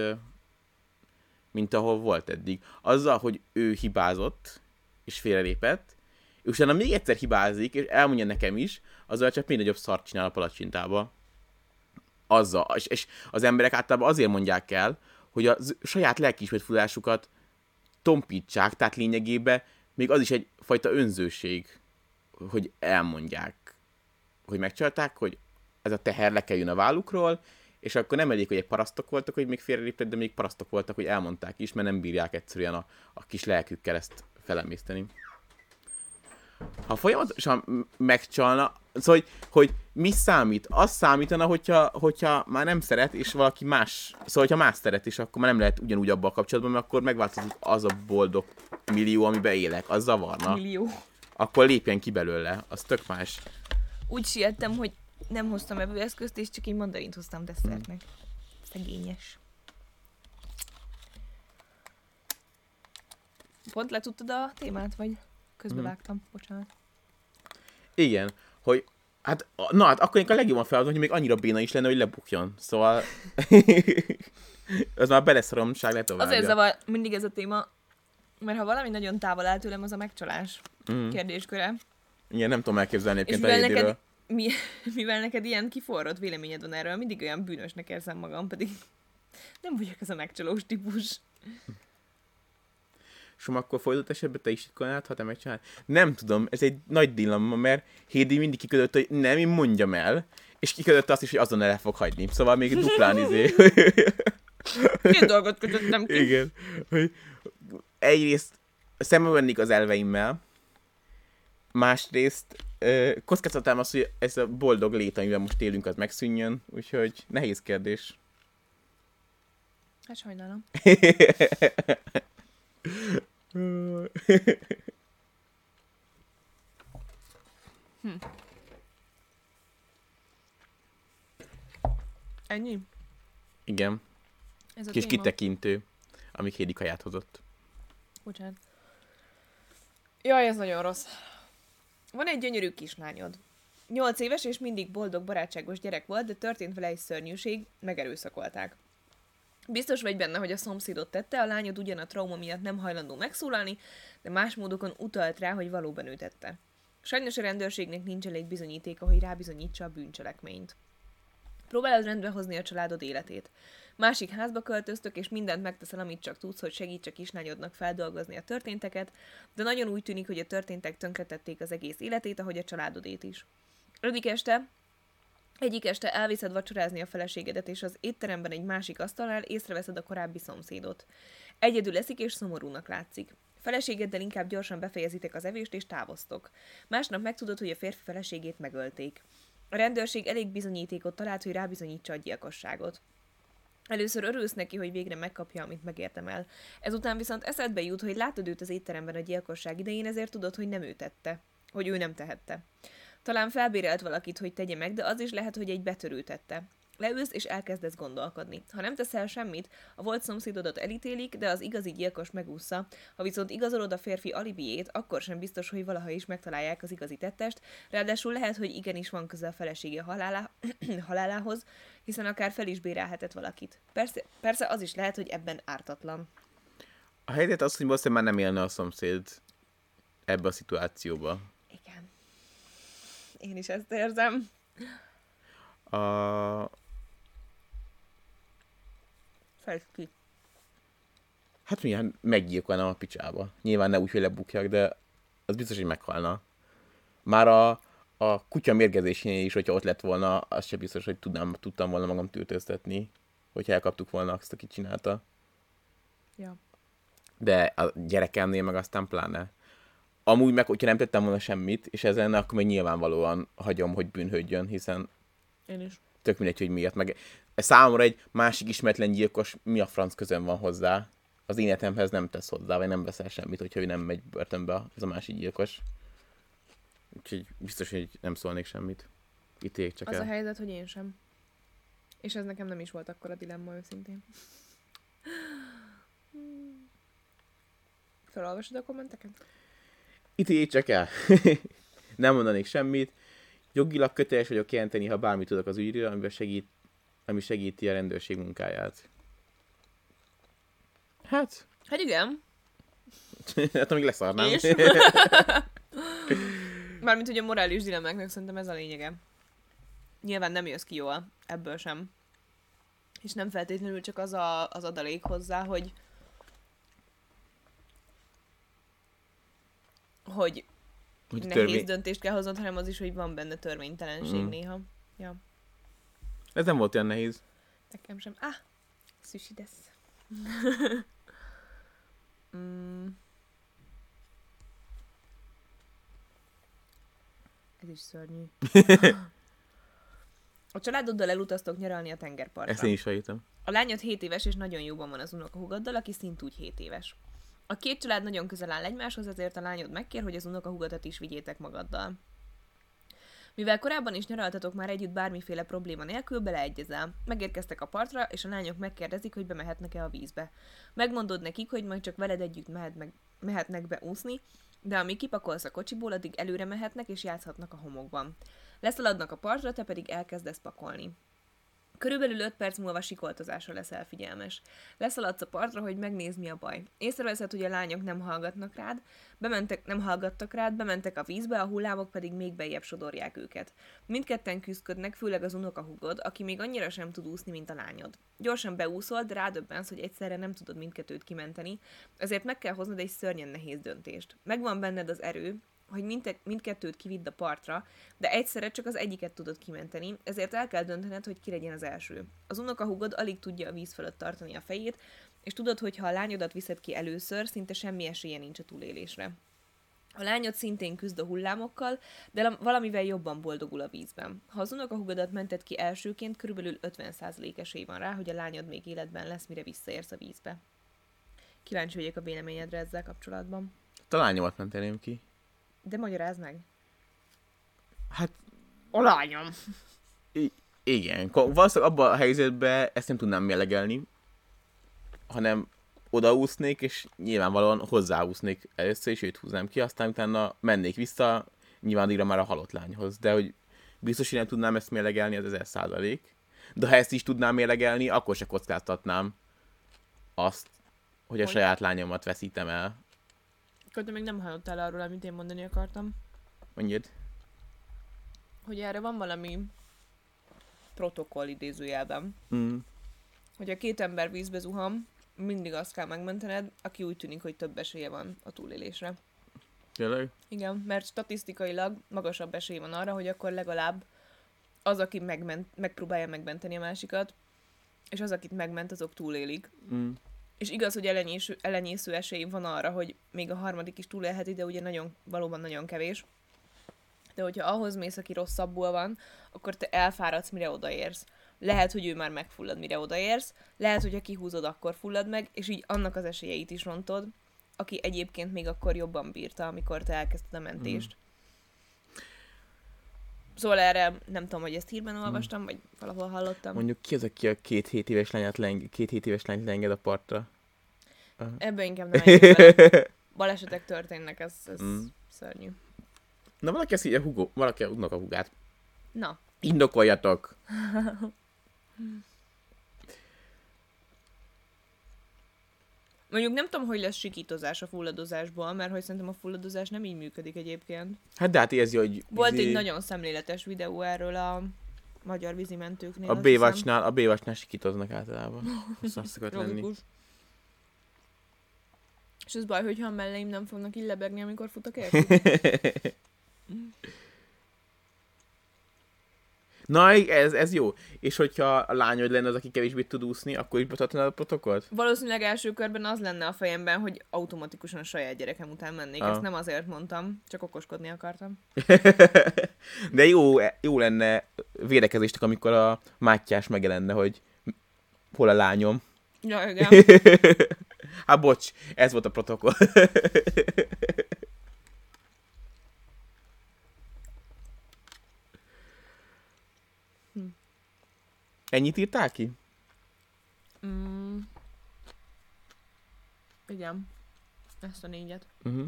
mint ahol volt eddig. Azzal, hogy ő hibázott, és félrelépett, és utána még egyszer hibázik, és elmondja nekem is, azzal csak még nagyobb szart csinál a palacsintába. Azzal. És, és az emberek általában azért mondják el, hogy a saját lelkiismeret tompítsák, tehát lényegében még az is egyfajta önzőség, hogy elmondják, hogy megcsalták, hogy ez a teher lekeljön a vállukról, és akkor nem elég, hogy egy parasztok voltak, hogy még félreléptek, de még parasztok voltak, hogy elmondták is, mert nem bírják egyszerűen a, a kis lelkükkel ezt felemészteni. Ha folyamatosan megcsalna, szóval, hogy, hogy mi számít? Az számítana, hogyha, hogyha már nem szeret, és valaki más, szóval, hogyha más szeret, és akkor már nem lehet ugyanúgy abban a kapcsolatban, mert akkor megváltozik az a boldog millió, amiben élek, az zavarna. Millió. Akkor lépjen ki belőle, az tök más. Úgy siettem, hogy nem hoztam evőeszközt, és csak egy mandarint hoztam desszertnek. Szegényes. Pont letudtad a témát, vagy közbevágtam? Bocsánat. Igen, hogy hát, na hát akkor én a legjobban feladom, hogy még annyira béna is lenne, hogy lebukjon. Szóval az már beleszoromság letovábbja. Azért zavar mindig ez a téma, mert ha valami nagyon távol áll tőlem, az a megcsalás Mm. kérdésköre. Igen, nem tudom elképzelni egyébként a neked, mi, mivel neked ilyen kiforrott véleményed van erről, mindig olyan bűnösnek érzem magam, pedig nem vagyok ez a megcsalós típus. És akkor fordult esetben te is titkolnád, ha te megcsinálod? Nem tudom, ez egy nagy dilemma, mert Hédi mindig kiködött, hogy nem, én mondjam el, és kiködött azt is, hogy azon el fog hagyni. Szóval még duplán izé. Két dolgot kötöttem ki. Igen. Hogy egyrészt szembe vennék az elveimmel, másrészt ö, kockáztatám azt, hogy ez a boldog lét, amiben most élünk, az megszűnjön, úgyhogy nehéz kérdés. Hát sajnálom. Ennyi? Igen, Ez a kis téma. kitekintő, amíg Hédi kaját hozott. Bocsánat. Jaj, ez nagyon rossz. Van egy gyönyörű kislányod. Nyolc éves és mindig boldog, barátságos gyerek volt, de történt vele egy szörnyűség, megerőszakolták. Biztos vagy benne, hogy a szomszédot tette, a lányod ugyan a trauma miatt nem hajlandó megszólalni, de más módokon utalt rá, hogy valóban ő tette. Sajnos a rendőrségnek nincs elég bizonyítéka, hogy rábizonyítsa a bűncselekményt. Próbálod rendbe hozni a családod életét. Másik házba költöztök, és mindent megteszel, amit csak tudsz, hogy segíts a kislányodnak feldolgozni a történteket, de nagyon úgy tűnik, hogy a történtek tönkretették az egész életét, ahogy a családodét is. Egyik este, egyik este elviszed vacsorázni a feleségedet, és az étteremben egy másik asztalnál észreveszed a korábbi szomszédot. Egyedül eszik, és szomorúnak látszik. Feleségeddel inkább gyorsan befejezitek az evést, és távoztok. Másnap megtudod, hogy a férfi feleségét megölték. A rendőrség elég bizonyítékot talált, hogy rábizonyítsa a gyilkosságot. Először örülsz neki, hogy végre megkapja, amit megértem el. Ezután viszont eszedbe jut, hogy látod őt az étteremben a gyilkosság idején, ezért tudod, hogy nem ő tette. Hogy ő nem tehette. Talán felbérelt valakit, hogy tegye meg, de az is lehet, hogy egy betörő tette. Leülsz és elkezdesz gondolkodni. Ha nem teszel semmit, a volt szomszédodat elítélik, de az igazi gyilkos megúszza. Ha viszont igazolod a férfi alibiét, akkor sem biztos, hogy valaha is megtalálják az igazi tettest, ráadásul lehet, hogy igenis van köze a felesége halálá... halálához, hiszen akár fel is bérelhetett valakit. Persze, persze az is lehet, hogy ebben ártatlan. A helyzet az, hogy valószínűleg már nem élne a szomszéd ebbe a szituációba. Én is ezt érzem. A... Fejtsd ki. Hát milyen meggyilkolnám a picsába. Nyilván ne úgy, hogy lebukjak, de az biztos, hogy meghalna. Már a, a kutya mérgezésénél is, hogyha ott lett volna, az sem biztos, hogy tudnám, tudtam volna magam tűrtőztetni, hogyha elkaptuk volna azt, aki csinálta. Ja. De a gyerekemnél meg aztán pláne. Amúgy meg, hogyha nem tettem volna semmit, és ezen, akkor még nyilvánvalóan hagyom, hogy bűnhődjön, hiszen Én is. tök mindegy, hogy miért. Meg számomra egy másik ismeretlen gyilkos mi a franc közön van hozzá. Az életemhez nem tesz hozzá, vagy nem veszel semmit, hogyha ő nem megy börtönbe ez a másik gyilkos. Úgyhogy biztos, hogy nem szólnék semmit. Ítéljék csak Az el. a helyzet, hogy én sem. És ez nekem nem is volt akkor a dilemma őszintén. Felolvasod a kommenteket? Ítéljék csak el. nem mondanék semmit. Jogilag köteles vagyok jelenteni, ha bármit tudok az ügyről, amiben segít, ami segíti a rendőrség munkáját. Hát, Hát igen. hát amíg leszarnám. És? Mármint, hogy a morális dilemmáknak szerintem ez a lényege. Nyilván nem jössz ki jól, ebből sem. És nem feltétlenül csak az a, az adalék hozzá, hogy hogy Hogy nehéz törvény... döntést kell hoznod, hanem az is, hogy van benne törvénytelenség Mm. néha. Ja, Ez nem volt olyan nehéz. nekem sem. Ah, sushi desu. mm. Ez is szörnyű. A családoddal elutaztok nyaralni a tengerpartra. Ezt én is felírtam. A lányod 7 éves és nagyon jóban van az unokahúgaddal, aki szintúgy 7 éves. A két család nagyon közel áll egymáshoz, ezért a lányod megkér, hogy az unokahúgadat is vigyétek magaddal. Mivel korábban is nyaraltatok már együtt bármiféle probléma nélkül, beleegyezel. Megérkeztek a partra, és a lányok megkérdezik, hogy bemehetnek-e a vízbe. Megmondod nekik, hogy majd csak veled együtt mehet meg, mehetnek be úszni, de amíg kipakolsz a kocsiból, addig előre mehetnek és játszhatnak a homokban. Leszaladnak a partra, te pedig elkezdesz pakolni. Körülbelül 5 perc múlva sikoltozásra leszel figyelmes. Leszaladsz a partra, hogy megnézd, mi a baj. Észreveszed, hogy a lányok nem hallgatnak rád, bementek, nem hallgattak rád, bementek a vízbe, a hullámok pedig még bejjebb sodorják őket. Mindketten küzdködnek, főleg az unokahúgod, aki még annyira sem tud úszni, mint a lányod. Gyorsan beúszol, de rádöbbensz, hogy egyszerre nem tudod mindkettőt kimenteni, ezért meg kell hoznod egy szörnyen nehéz döntést. Megvan benned az erő, hogy mindte, mindkettőt kividd a partra, de egyszerre csak az egyiket tudod kimenteni, ezért el kell döntened, hogy ki legyen az első. Az unokahúgod alig tudja a víz fölött tartani a fejét, és tudod, hogy ha a lányodat viszed ki először, szinte semmi esélye nincs a túlélésre. A lányod szintén küzd a hullámokkal, de lam- valamivel jobban boldogul a vízben. Ha az unokahúgodat mented ki elsőként, körülbelül 50% esély van rá, hogy a lányod még életben lesz, mire visszaérsz a vízbe. Kíváncsi vagyok a véleményedre ezzel kapcsolatban. Talán nyomat menteném ki. De magyarázd meg. Hát A lányom! igen, valószínűleg abban a helyzetben ezt nem tudnám mérlegelni, hanem odaúsznék, és nyilvánvalóan hozzáúsznék először, és őt húznám ki, aztán utána mennék vissza, nyilván addigra már a halott lányhoz. De hogy biztos, hogy nem tudnám ezt mérlegelni, az ezer százalék. De ha ezt is tudnám mérlegelni, akkor se kockáztatnám azt, hogy a Hogy? saját lányomat veszítem el. Te még nem hallottál arról, amit én mondani akartam. Mondjad. Hogy erre van valami protokoll idézőjelben. Mm. Hogy a két ember vízbe zuham, mindig azt kell megmentened, aki úgy tűnik, hogy több esélye van a túlélésre. Tényleg? Igen, mert statisztikailag magasabb esély van arra, hogy akkor legalább az, aki megment, megpróbálja megmenteni a másikat, és az, akit megment, azok túlélik. Mm. És igaz, hogy elenyéső, elenyésző esély van arra, hogy még a harmadik is túlélheti, de ugye nagyon, valóban nagyon kevés. De hogyha ahhoz mész, aki rosszabbul van, akkor te elfáradsz, mire odaérsz. Lehet, hogy ő már megfullad, mire odaérsz, lehet, hogy ha kihúzod, akkor fullad meg, és így annak az esélyeit is rontod, aki egyébként még akkor jobban bírta, amikor te elkezdted a mentést. Szóval erre nem tudom, hogy ezt hírben olvastam, vagy valahol hallottam. Mondjuk ki az, aki a két hét éves lányát leng- két hét éves lányt leenged a partra? Ebben inkább nem. Balesetek történnek, ez, ez Mm. szörnyű. Na valaki ezt így a hugó, valaki a a hugát. Na, Indokoljatok! mondjuk nem tudom, hogy lesz sikítozás a fulladozásból, mert hogy szerintem a fulladozás nem így működik egyébként. Hát de hát érzi, hogy Volt izé, egy nagyon szemléletes videó erről a magyar vízimentőknél. a. Baywatchnál, a Baywatchnál sikítoznak általában. Azt szokott lenni. És az baj, hogyha a melleim nem fognak így lebegni, amikor futok értük. Na, ez, ez jó. És hogyha a lányod lenne az, aki kevésbé tud úszni, akkor is betartanád a protokollt? Valószínűleg első körben az lenne a fejemben, hogy automatikusan a saját gyerekem után mennék. Ah. Ezt nem azért mondtam, csak okoskodni akartam. De jó, jó lenne védekezéstek, amikor a Mátyás megjelenne, hogy hol a lányom. Ja, igen. Hát bocs, ez volt a protokoll. Hm. Ennyit írtál ki? Mm. Igen. Ezt a négyet. Uh-huh.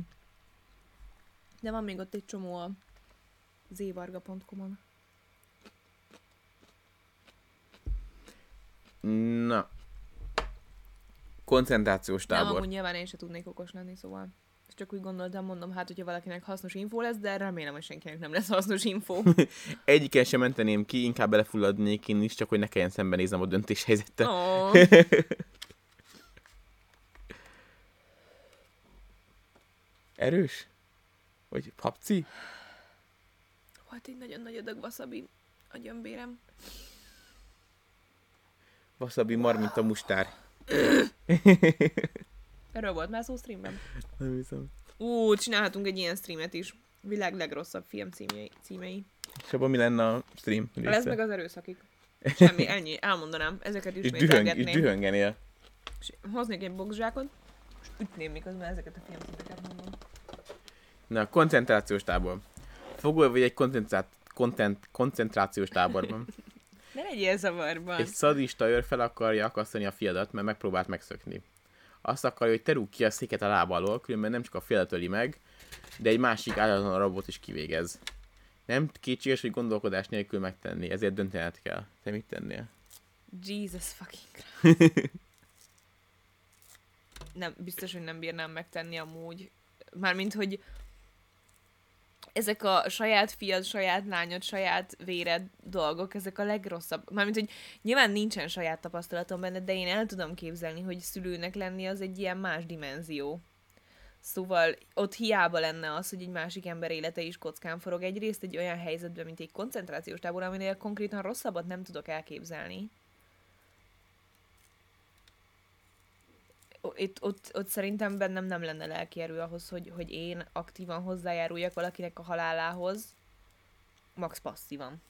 De van még ott egy csomó a zvarga.com-on. Na. Koncentrációs Nem, tábor. amúgy nyilván én se tudnék okos lenni, szóval. Csak úgy gondoltam, mondom, hát hogyha valakinek hasznos info lesz, de remélem, hogy senkinek nem lesz hasznos info. Egyiken sem menteném ki, inkább belefulladnék én is, csak hogy ne kelljen szembenéznem a döntéshelyzettel. Oh. Erős? Vagy papci? Volt egy nagyon nagy adag wasabi a gyömbérem. Wasabi mar, mint a mustár. Erről volt már szó streamben. Nem hiszem. Ú, csinálhatunk egy ilyen streamet is. Világ legrosszabb film címei. címei. És abban mi lenne a stream része? Lesz meg az erőszakig. Semmi, ennyi. Elmondanám. Ezeket és, dühöng, és dühöngenél. És hoznék egy boxzsákot, és ütném miközben ezeket a filmcímeket mondom. Na, koncentrációs tábor. Fogol vagy egy koncentrát, kontent, koncentrációs táborban. Ne legyél zavarban. Egy szadista őr fel akarja akasztani a fiadat, mert megpróbált megszökni. Azt akarja, hogy te rúg ki a széket a lába alól, különben nem csak a fiadat öli meg, de egy másik állatlan rabot is kivégez. Nem kétséges, hogy gondolkodás nélkül megtenni, ezért döntened kell. Te mit tennél? Jesus fucking Christ. Nem, biztos, hogy nem bírnám megtenni amúgy. Mármint, hogy ezek a saját fiad, saját lányod, saját véred dolgok, ezek a legrosszabb. Mármint, hogy nyilván nincsen saját tapasztalatom benne, de én el tudom képzelni, hogy szülőnek lenni az egy ilyen más dimenzió. Szóval ott hiába lenne az, hogy egy másik ember élete is kockán forog egyrészt egy olyan helyzetben, mint egy koncentrációs tábor, aminél konkrétan rosszabbat nem tudok elképzelni. Itt, ott, ott szerintem bennem nem lenne lelki erő ahhoz, hogy, hogy én aktívan hozzájáruljak valakinek a halálához, max passzívan.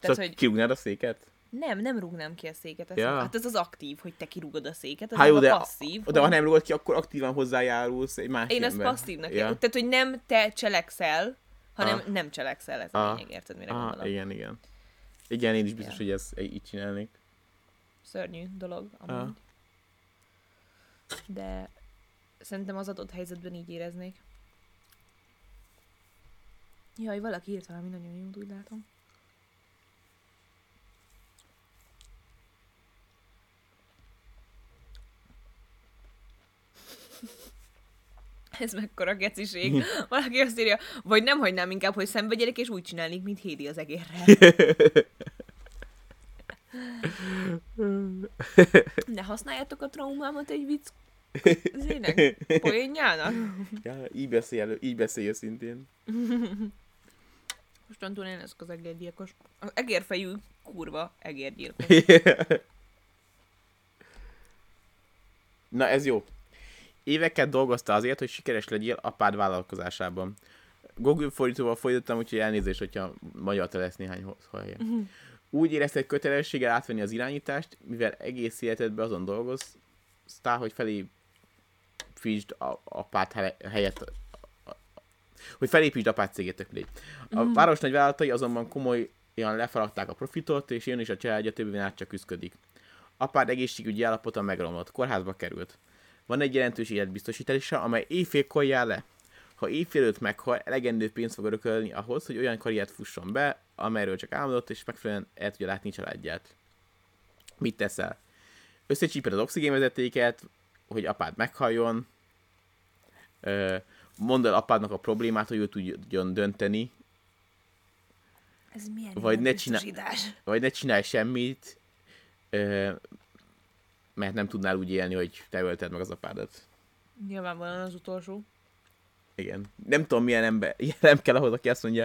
Tehát, Szóval hogy kirúgnád a széket? nem, nem rúgnám ki a széket. Ez, Ja. Hát ez az aktív, hogy te kirúgod a széket, ez meg jó, a de, passzív. de ha nem rúgod ki, akkor aktívan hozzájárulsz egy másik Én ezt passzívnak ja. Tehát, hogy nem te cselekszel, hanem Ah. nem cselekszel, ez a Ah. lényeg, érted, mire Ah, gondolok? igen, igen. Igen, én is biztos, Ja. hogy ezt így csinálnék. Szörnyű dolog, amúgy. Ah. De szerintem az adott helyzetben így éreznék. Jaj, valaki írt valami nagyon jót, úgy látom. Ez mekkora geciség. Valaki azt írja, vagy nem hagynám inkább, hogy szembe gyerek, és úgy csinálnék, mint Hédi az egérrel. Ne használjátok a traumámat egy vicc zének, poénjának. Ja, így beszél, így beszél szintén. Mostantól én leszek az egérgyilkos. Az egérfejű kurva egérgyilkos. Na ez jó. Éveket dolgozta azért, hogy sikeres legyél apád vállalkozásában. Google fordítóval fordítottam, úgyhogy elnézést, hogyha magyar lesz néhány helyen. Úgy érezted kötelességgel átvenni az irányítást, mivel egész életedben azon dolgoztál, hogy felépítsd a apád hele- helyett hogy felépítsd apád cégét, tök mindegy. A város nagy vállalatai azonban komolyan lefaragták a profitot, és jön is a családja többi át csak küzdik. Apád egészségügyi állapota megromlott, kórházba került. Van egy jelentős életbiztosítása, amely éjfélkor jár le. Ha éjfél előtt meghal, elegendő pénzt fog örökölni ahhoz, hogy olyan karriert fusson be, amelyről csak álmodott, és megfelelően el tudja látni családját. Mit teszel? Összecsíped az oxigénvezetéket, hogy apád meghalljon, mondd el apádnak a problémát, hogy ő tudjon dönteni, Ez milyen Vagy ne csinál- vagy ne csinálj semmit, mert nem tudnál úgy élni, hogy te ölted meg az apádat. Nyilvánvalóan az utolsó. Igen. Nem tudom, milyen ember, ilyen nem kell ahhoz, aki azt mondja.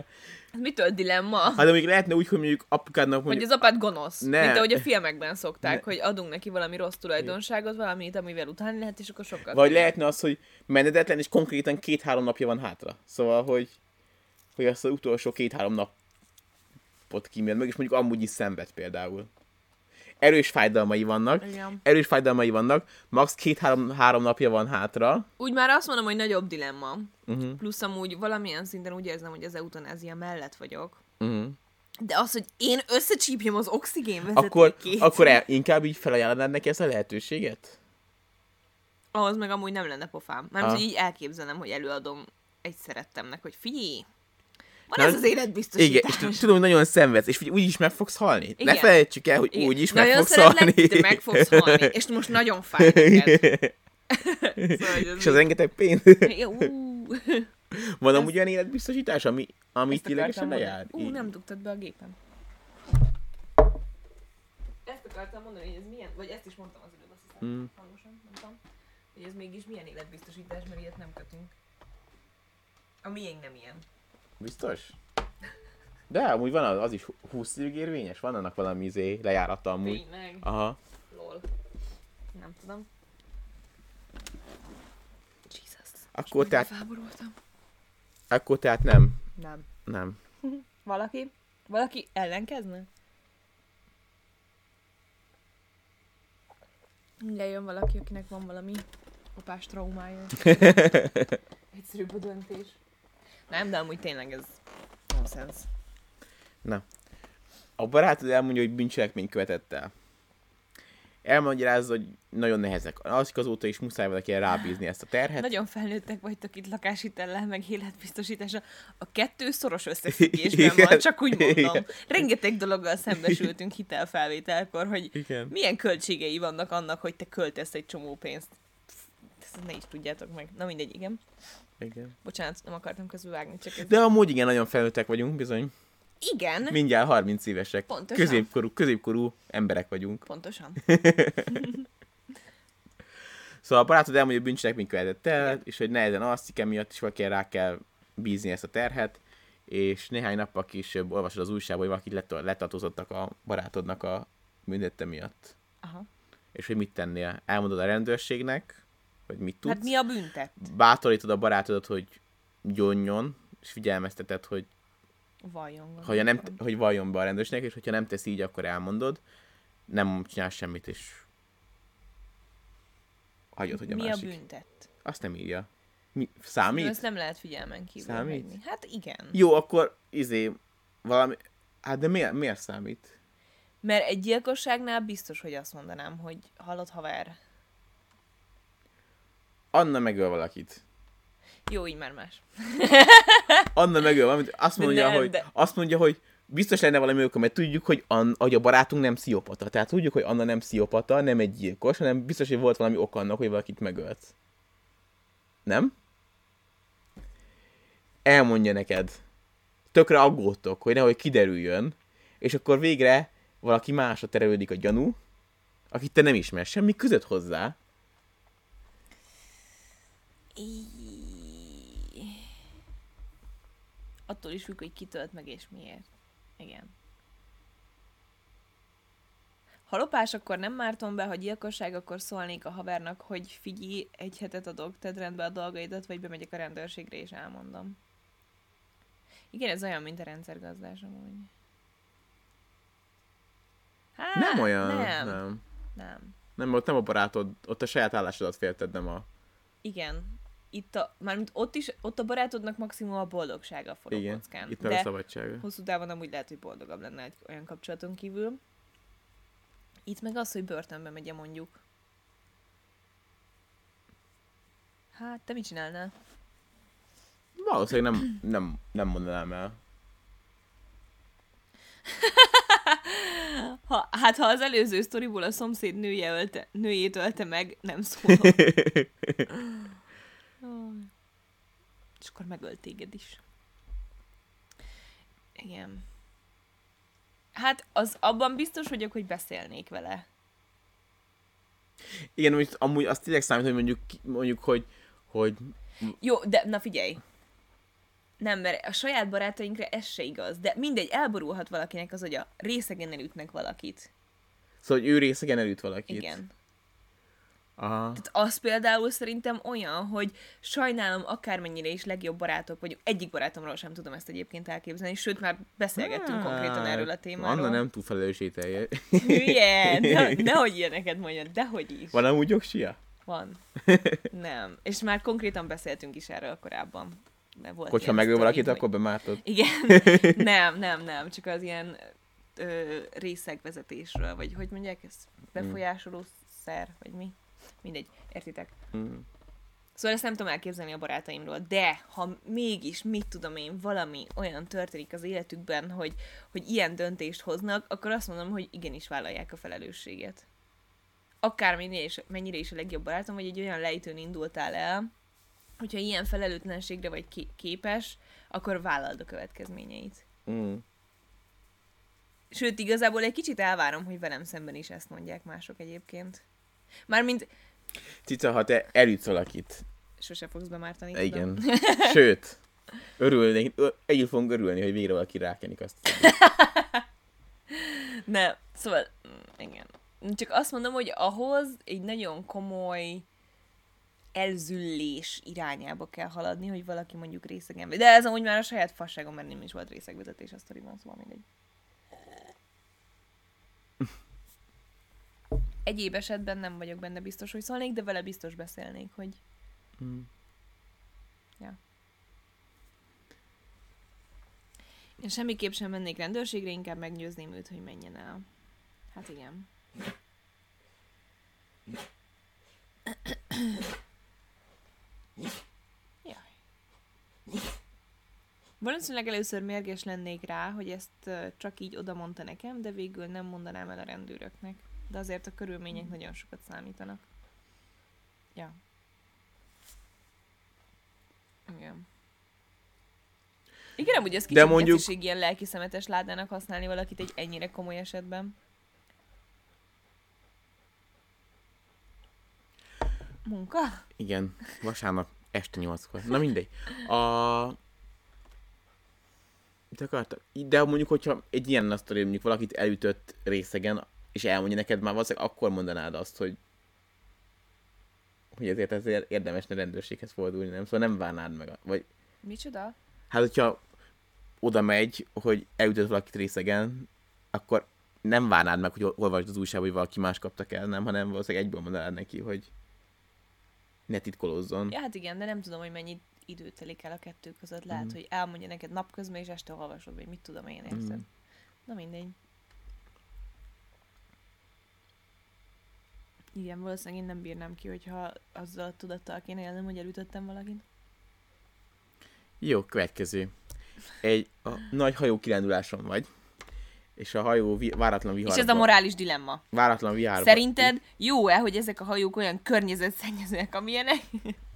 Ez mitől dilemma? Hát de még lehetne úgy, hogy mondjuk apukádnak Hogy mondjuk, az apád gonosz. Ne. Mint ahogy a filmekben szokták, Ne. hogy adunk neki valami rossz tulajdonságot, valamit, amivel utálni lehet, és akkor sokkal vagy könnyebb. lehetne az, hogy menedetlen, és konkrétan két-három napja van hátra. Szóval, hogy, hogy azt az utolsó két-három napot kímél meg, és mondjuk amúgy is szenved például. Erős fájdalmai vannak, Igen. erős fájdalmai vannak, max. két-három három napja van hátra. Úgy már azt mondom, hogy nagyobb dilemma. Uh-huh. Plusz amúgy valamilyen szinten úgy érzem, hogy az eutanázia mellett vagyok. Uh-huh. De az, hogy én összecsípjem az oxigénvezetékét, Akkor, akkor el, inkább így felajánlanád neki ezt a lehetőséget? ahhoz meg amúgy nem lenne pofám. Mert Ah. így elképzelem, hogy előadom egy szerettemnek, hogy figyelj, Van Na, ez az Igen, életbiztosítás. és t- tudom, hogy nagyon szenvedsz, és úgy is meg fogsz halni. Igen. Ne Igen. felejtsük el, hogy Igen. úgy is meg Nagyon fogsz halni. de meg fogsz halni. És most nagyon fáj neked. Szóval, és az rengeteg pénz. Van amúgy olyan életbiztosítás, ami, ami ténylegesen lejár? Ú, nem dugtad be a gépen. Ezt akartam mondani, hogy ez milyen, vagy ezt is mondtam az előbb, azt hiszem, Mm. hangosan, nem tudom, hogy ez mégis milyen életbiztosítás, mert ilyet nem kötünk. A miénk nem ilyen. Biztos? De amúgy van az, az is 20 évig érvényes? Van annak valami izé lejárata amúgy? Tényleg? Aha. Lol. Nem tudom. Jesus. Akkor tehát, Felborultam. akkor tehát nem. Nem. Nem. Valaki? Valaki ellenkezne? Lejön valaki, akinek van valami apás traumája. Egyszerűbb a döntés. Nem, de amúgy tényleg ez nonsense. A barátod elmondja, hogy bűncselekmény követett el. Elmagyarázza, hogy nagyon nehezek. Az azóta is muszáj valaki rábízni ezt a terhet. Nagyon felnőttek vagytok itt lakáshitellel, meg életbiztosítása. A kettő szoros összefüggésben van, csak úgy mondom. Igen. Rengeteg dologgal szembesültünk hitelfelvételkor, hogy Igen. milyen költségei vannak annak, hogy te költesz egy csomó pénzt. Ezt ne is tudjátok meg. Na mindegy, igen. Igen. Bocsánat, nem akartam közülvágni, csak ez... De amúgy igen, nagyon felnőttek vagyunk, bizony. Igen, Mindjárt 30 évesek. Pontosan. Középkorú, középkorú emberek vagyunk. pontosan. Szóval a barátod elmondja, hogy bűncselekmény követett el, és hogy nehezen alszik emiatt, és valaki rá kell bízni ezt a terhet, és néhány nappal később olvasod az újságban, hogy valakit let- letartózottak a barátodnak a bűntette miatt. Aha. És hogy mit tennél? Elmondod a rendőrségnek, hogy mit tudsz. Hát mi a büntet? Bátorítod a barátodat, hogy gyónjon, és figyelmezteted, hogy, Valljon. hogy, nem, hogy valljon be a rendőrségnek, és hogyha nem tesz így, akkor elmondod. Nem csinál semmit, és hagyod, hogy a Mi a másik. büntet? Azt nem írja. Mi, Ezt számít? nem lehet figyelmen kívül Számít? hagyni. Hát igen. Jó, akkor izé, valami... Hát de miért, miért számít? Mert egy gyilkosságnál biztos, hogy azt mondanám, hogy hallott haver. Anna megöl valakit. Jó, így már más. Anna megöl valamit, azt mondja, nem, hogy, de- azt mondja, hogy biztos lenne valami oka, mert tudjuk, hogy, An, hogy a barátunk nem pszichopata. Tehát tudjuk, hogy Anna nem pszichopata, nem egy gyilkos, hanem biztos, hogy volt valami oka annak, hogy valakit megölt. Nem? Elmondja neked. Tökre aggódtok, hogy nehogy kiderüljön, és akkor végre valaki másra terelődik a gyanú, akit te nem ismersz, semmi között hozzá. Attól is függ, hogy ki tölt meg és miért. Igen. Ha lopás, akkor nem mártom be, ha gyilkosság, akkor szólnék a havernak, hogy figyelj, egy hetet adok, tedd rendbe a dolgaidat, vagy bemegyek a rendőrségre és elmondom. Igen, ez olyan, mint a rendszergazdás amúgy. Hát, Nem olyan. Nem, nem. Nem. nem. Nem, ott nem a barátod, ott a saját állásodat félted, nem a... Igen. Itt a, mármint ott is, ott a barátodnak maximum a boldogsága forog Igen, kockán. itt meg De a szabadsága. hosszú távon amúgy lehet, hogy boldogabb lenne egy olyan kapcsolaton kívül. Itt meg az, hogy börtönbe megye mondjuk. Hát, te mit csinálnál? Valószínűleg nem, nem, nem mondanám el. Ha, hát ha az előző sztoriból a szomszéd nője ölte, nőjét ölte meg, nem szólok. És akkor megölt téged is. Igen. Hát az abban biztos vagyok, hogy beszélnék vele. Igen, most amúgy azt tényleg számít, hogy mondjuk, mondjuk hogy, hogy Jó, de na figyelj. Nem, mert a saját barátainkra ez se igaz. De mindegy, elborulhat valakinek az, hogy a részegen elütnek valakit. szóval, hogy ő részegen elüt valakit. Igen. Aha. Tehát az például szerintem olyan, hogy sajnálom akármennyire is legjobb barátok vagyunk. Egyik barátomról sem tudom ezt egyébként elképzelni, sőt már beszélgettünk konkrétan erről a témáról. Anna nem túl felelősségteljes. Hülye! Ne, nehogy ilyeneket mondjad, dehogy is. Van amúgy jogsia? Van. Nem. És már konkrétan beszéltünk is erről korábban. De volt Hogyha megöl valakit, hogy- akkor bemártod. Igen. nem, nem, nem. Csak az ilyen ö, részegvezetésről, vagy hogy mondják ezt? Befolyásoló szer, vagy mi? Mindegy, értitek? Mm. Szóval ezt nem tudom elképzelni a barátaimról, de ha mégis, mit tudom én, valami olyan történik az életükben, hogy, hogy ilyen döntést hoznak, akkor azt mondom, hogy igenis vállalják a felelősséget. Akár mennyire is, mennyire is a legjobb barátom, vagy egy olyan lejtőn indultál el, hogyha ilyen felelőtlenségre vagy képes, akkor vállald a következményeit. Mm. Sőt, igazából egy kicsit elvárom, hogy velem szemben is ezt mondják mások egyébként. Mármint Cica, ha te elütsz valakit, sose fogsz bemártani. igen. Tudom. Sőt, örülnék, együtt fogunk örülni, hogy végre valaki rákenik azt. Ne, szóval, mm, igen. Csak azt mondom, hogy ahhoz egy nagyon komoly elzüllés irányába kell haladni, hogy valaki mondjuk részegen. De ez amúgy már a saját fasságom, mert nem is volt részegvezetés a sztoriban, szóval mindegy. Egyéb esetben nem vagyok benne biztos, hogy szólnék, de vele biztos beszélnék, hogy Mm. Ja. Én semmiképp sem mennék rendőrségre, inkább meggyőzném őt, hogy menjen el. Hát igen. Jaj. Valószínűleg először mérges lennék rá, hogy ezt csak így oda mondta nekem, de végül nem mondanám el a rendőröknek. De azért a körülmények nagyon sokat számítanak. Ja. Igen. Igen, amúgy ez kicsit De mondjuk- ilyen lelki szemetes ládának használni valakit egy ennyire komoly esetben. Munka? Igen, vasárnap este nyolckor. Na mindegy. A... De, akartam, de mondjuk, hogyha egy ilyen azt mondjuk valakit elütött részegen, és elmondja neked már valószínűleg akkor mondanád azt, hogy hogy ezért ezért érdemesne rendőrséghez fordulni, nem? Szóval nem várnád meg. a- Vagy Micsoda? hát, hogyha oda megy, hogy elütött valakit részegen, akkor nem várnád meg, hogy olvasd az újságban, hogy valaki más kaptak el, nem, hanem valószínűleg egyből mondanád neki, hogy ne titkolózzon. Ja, hát igen, de nem tudom, hogy mennyi idő telik el a kettő között. Lehet, Mhm. hogy elmondja neked napközben, és este olvasod, vagy mit tudom én, érted? Mhm. Na mindegy. Igen, valószínűleg én nem bírnám ki, hogyha azzal a tudattal kéne élnem, hogy elütöttem valakit. Jó, következő. Egy a nagy hajó kiránduláson vagy, és a hajó vi- váratlan viharba. És ez a morális dilemma. Váratlan viharba. Szerinted jó-e, hogy ezek a hajók olyan környezetszennyezőek, amilyenek?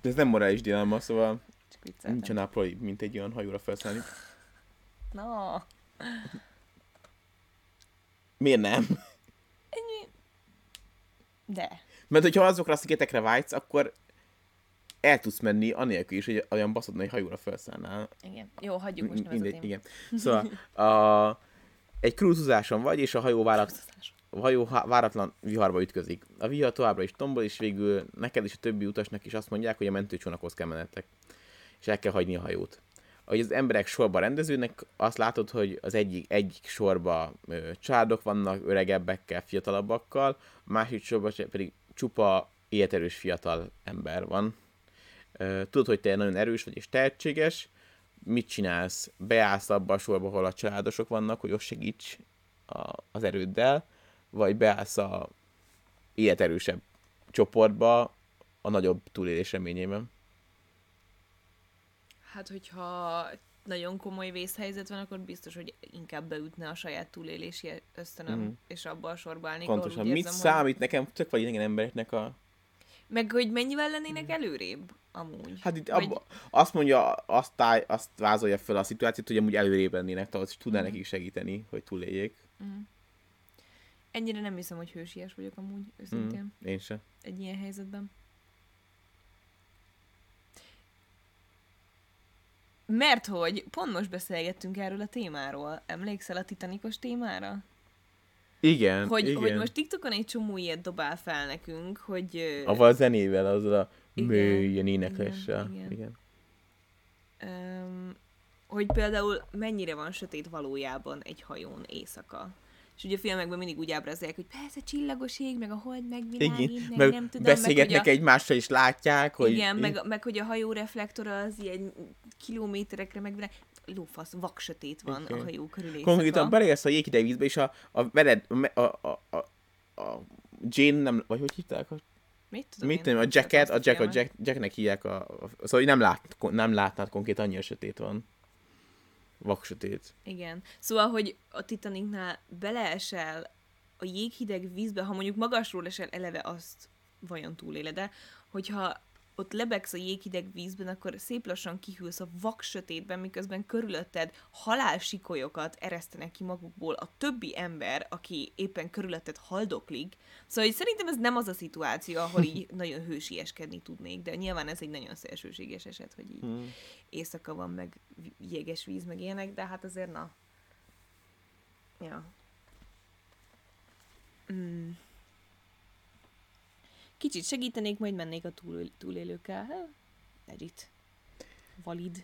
De ez nem morális dilemma, szóval Csak vicceltem. nincsen apró, mint egy olyan hajóra felszállni. No. Miért nem? De. Mert hogyha azokra a szigetekre vágysz, akkor el tudsz menni anélkül is, hogy olyan baszott nagy hajóra felszállnál. Igen. Jó, hagyjuk most nem Mindegy, igen. Szóval a, egy cruizuzáson vagy, és a hajó, várat, a hajó váratlan viharba ütközik. A vihar továbbra is tombol, és végül neked és a többi utasnak is azt mondják, hogy a mentőcsónakhoz kell mennetek. És el kell hagyni a hajót. Ahogy az emberek sorba rendeződnek, azt látod, hogy az egyik, egyik sorba ö, családok vannak, öregebbekkel, fiatalabbakkal, a másik sorban pedig csupa életerős fiatal ember van. Ö, Tudod, hogy te nagyon erős vagy és tehetséges, mit csinálsz? Beállsz abba a sorba, ahol a családosok vannak, hogy ott segíts a, az erőddel, vagy beállsz a életerősebb csoportba a nagyobb túlélés reményében. Hát, hogyha nagyon komoly vészhelyzet van, akkor biztos, hogy inkább beütne a saját túlélési ösztönöm, Mhm. mm. és abba a sorba állnék, Pontosan. úgy Mit érzem, számít nekem, tök vagy idegen embereknek a... Hogy... Meg hogy mennyivel lennének előrébb, amúgy. Hát itt Vagy- abba, azt mondja, azt, táj, azt vázolja fel a szituációt, hogy amúgy előrébb lennének, tehát tudná Mhm. nekik segíteni, hogy túléljék. Ennyire nem hiszem, hogy hősies vagyok amúgy, őszintén, mm. Mm, én sem. egy ilyen helyzetben. Mert hogy pont most beszélgettünk erről a témáról. Emlékszel a titanikos témára? Igen, Hogy, igen. hogy most TikTokon egy csomó ilyet dobál fel nekünk, hogy... Avval a zenével, azzal a mélyen énekléssel. igen, Igen, igen. Öm, hogy például mennyire van sötét valójában egy hajón éjszaka. És ugye a filmekben mindig úgy ábrázolják, hogy persze csillagos ég, meg a hold megvilágít, Igen. meg, Meg nem tudom, beszélgetnek meg, a, egymással, és látják, hogy... igen, meg, meg, hogy a hajó reflektora az ilyen kilométerekre megvilág. Lófasz, vak sötét van Igen. a hajó körül. Konkrétan beleérsz a jéghideg vízbe, és a, a veled, a, a, a, a, Jane nem, vagy hogy hívták? A, Mit tudom Mit tudom, a Jacket, a Jack, a. Jack, Jacknek hívják a, a szóval nem, lát, nem látnád konkrét, annyi sötét van. Vaksötét. Igen. Szóval, hogy a Titanicnál beleesel a jéghideg vízbe, ha mondjuk magasról esel eleve, azt vajon túléle, de hogyha ott lebegsz a jéghideg vízben, akkor szép lassan kihűlsz a vak sötétben, miközben körülötted halálsikolyokat eresztenek ki magukból a többi ember, aki éppen körülötted haldoklik. Szóval hogy szerintem ez nem az a szituáció, ahol így nagyon hősieskedni tudnék, de nyilván ez egy nagyon szélsőséges eset, hogy így Hmm. éjszaka van, meg jéges víz, meg ilyenek, de hát azért na. Ja. Mm. Kicsit segítenék, majd mennék a túl, túlélőkkel. Legit. Valid.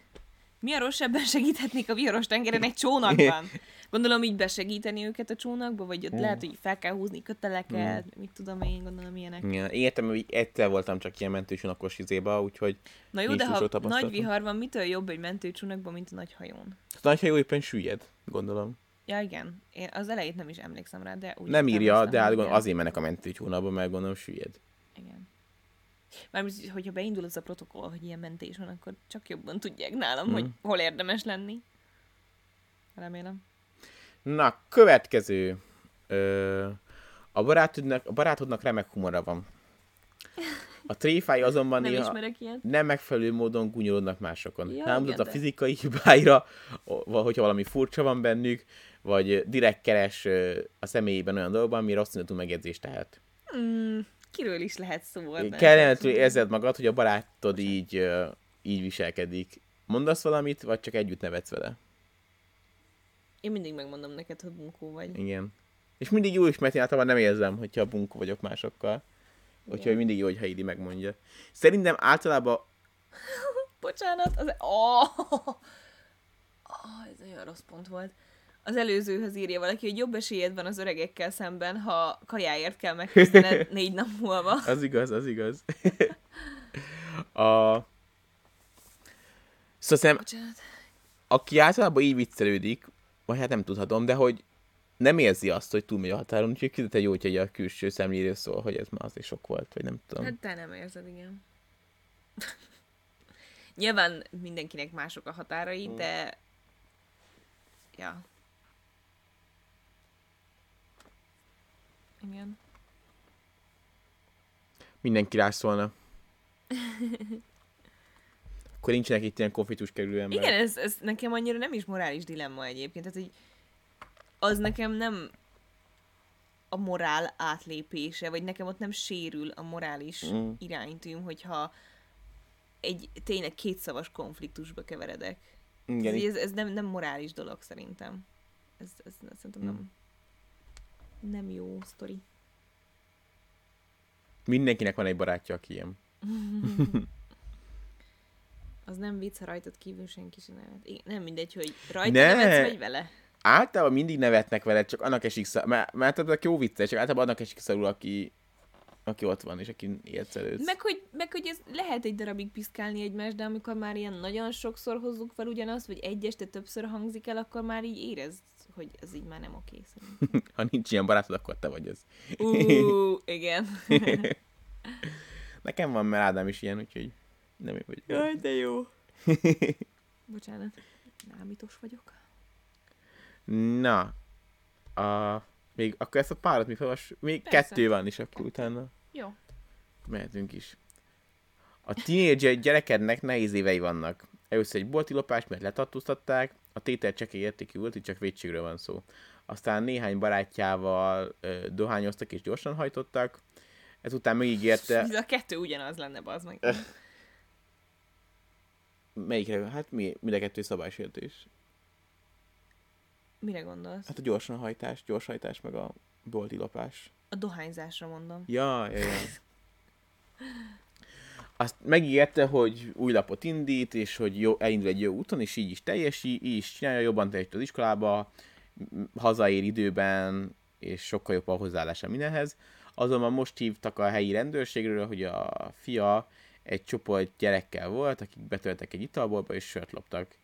Mi a rossz ebben segíthetnék a viharos tengeren egy csónakban? Gondolom így besegíteni őket a csónakba, vagy ott Mm. lehet, hogy fel kell húzni köteleket, mit tudom én, gondolom ilyenek. Én értem, hogy egyszer voltam csak ilyen mentőcsónakos izéba, úgyhogy Na jó, de ha nagy vihar van, mitől jobb egy mentőcsónakban, mint a nagy hajón? a nagy hajó éppen süllyed, gondolom. Ja, igen. Én az elejét nem is emlékszem rá, de úgy nem írja, de igen. azért mennek a mentőcsónakba, mert gondolom süllyed. Igen. Mármint, hogyha beindul az a protokoll, hogy ilyen mentés van, akkor csak jobban tudják nálam, Mm. hogy hol érdemes lenni. Remélem. Na, következő. Ö, a, barátodnak, a barátodnak remek humora van. A tréfái azonban Nem néha nem megfelelő módon gúnyolódnak másokon. Ja, nem igen, mutat a fizikai hibáira, hogyha valami furcsa van bennük, vagy direkt keres a személyében olyan dolgokban, ami rossz megjegyzést tehet. Mm, kiről is lehet szó? ebben? Kellemetlenül érzed magad, hogy a barátod így, így viselkedik. Mondasz valamit, vagy csak együtt nevetsz vele? Én mindig megmondom neked, hogy bunkó vagy. Igen. És mindig jó is, mert általában nem érzem, hogyha bunkó vagyok másokkal. Úgyhogy mindig jó, hogy Heidi megmondja. Szerintem általában Bocsánat, az... Oh! Oh, ez nagyon rossz pont volt. Az előzőhöz írja valaki, hogy jobb esélyed van az öregekkel szemben, ha kajáért kell megküzdened négy nap múlva. Az igaz, az igaz. a... Szóval szerintem, Bocsánat. aki általában így viccelődik, vagy hát nem tudhatom, de hogy nem érzi azt, hogy túlmegy a határon, úgyhogy kizete jó, hogy a külső szemléről szól, hogy ez már azért sok volt, vagy nem tudom. Hát te nem érzed, igen. Nyilván mindenkinek mások a határai, Mm. de... Ja. Igen. Mindenki rászólna. Akkor nincsenek itt ilyen konfliktus kerülő ember. Igen, ez, ez nekem annyira nem is morális dilemma egyébként. Tehát, hogy az nekem nem a morál átlépése, vagy nekem ott nem sérül a morális Mm. iránytűm, hogyha egy tényleg kétszavas konfliktusba keveredek. Igen, ez, ez, ez nem, nem morális dolog szerintem. Ez, ez, ez szerintem Mm. nem, nem jó sztori. mindenkinek van egy barátja, aki ilyen. Az nem vicc, ha rajtad kívül senki sem nevet. Nem mindegy, hogy rajta Ne! nevetsz, vagy vele. Általában mindig nevetnek veled, csak annak esik szar, mert, mert ezek jó vicces, csak általában annak esik szarul, aki, aki ott van, és aki előtt. Meg hogy, meg hogy ez lehet egy darabig piszkálni egymást, de amikor már ilyen nagyon sokszor hozzuk fel ugyanazt, vagy egy este többször hangzik el, akkor már így érezd, hogy ez így már nem oké szerintem. Ha nincs ilyen barátod, akkor te vagy az. Ú, igen. Nekem van, mert Ádám is ilyen, úgyhogy nem én vagyok. Jaj, de jó. Bocsánat, námitos vagyok. Na, a, még akkor ezt a párat mi felvas, még Persze. kettő van, és akkor utána Jó. mehetünk is. A tínédzser gyerekednek nehéz évei vannak. Először egy bolti lopás, mert letartóztatták, a tétel csekély értékű volt, itt csak vétségről van szó. Aztán néhány barátjával ö, dohányoztak és gyorsan hajtottak, ezután megígérte, Ez a kettő ugyanaz lenne, bazd meg. melyikre, hát mi, mind a kettő szabálysértés. Mire gondolsz? Hát a gyorsan hajtás, gyorshajtás, meg a bolti lopás. A dohányzásra mondom. Ja, ja, ja. Azt megígérte, hogy új lapot indít, és hogy jó, elindul egy jó úton, és így is teljesi, így is csinálja, jobban teljesít az iskolába, hazaér időben, és sokkal jobb a hozzáállása mindenhez. Azonban most hívtak a helyi rendőrségről, hogy a fia egy csoport gyerekkel volt, akik betöltek egy italbolba, és sört loptak.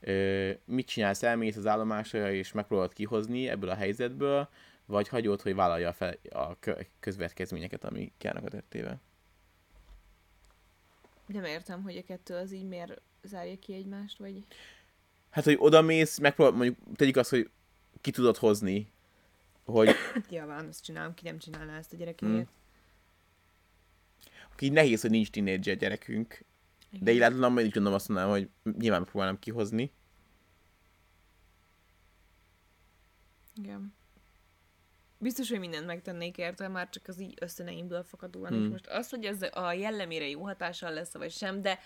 Ö, mit csinálsz, elmész az állomásra, és megpróbálod kihozni ebből a helyzetből, vagy hagyod, hogy vállalja fel a kö- közvetkezményeket, amik járnak a tettével. Nem értem, hogy a kettő az így miért zárja ki egymást, vagy... Hát, hogy oda mész, megpróbál, mondjuk tegyük azt, hogy ki tudod hozni, hogy Hát nyilván azt csinálom, ki nem csinálná ezt a gyerekéért. Hmm. így nehéz, hogy nincs tínédzser gyerekünk, de így láthatóan majd így gondolom azt mondanám, hogy nyilván megpróbálom kihozni. Igen. Biztos, hogy mindent megtennék érte, már csak az így ösztöneimből fakadóan. Hmm. Hmm. most az, hogy ez a jellemére jó hatással lesz, vagy sem, de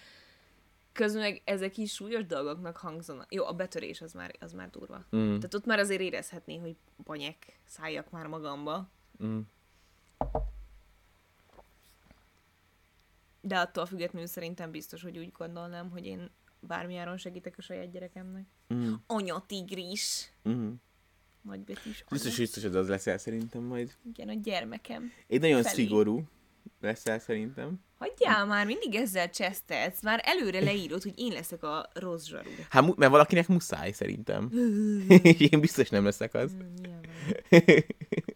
közben meg ezek is súlyos dolgoknak hangzanak. Jó, a betörés az már, az már durva. Mm. Tehát ott már azért érezhetné, hogy banyek, szálljak már magamba. Mm. De attól függetlenül szerintem biztos, hogy úgy gondolnám, hogy én bármiáron segítek a saját gyerekemnek. Mm. Anya tigris. Mm. Nagybetűs anya. Biztos, biztos, hogy az leszel szerintem majd. Igen, a gyermekem. Egy nagyon Felé. szigorú leszel szerintem. Hagyjál már, mindig ezzel csesztetsz. Már előre leírod, hogy én leszek a rossz zsarú. Hát, mert valakinek muszáj szerintem. Én biztos nem leszek az. Nyilván.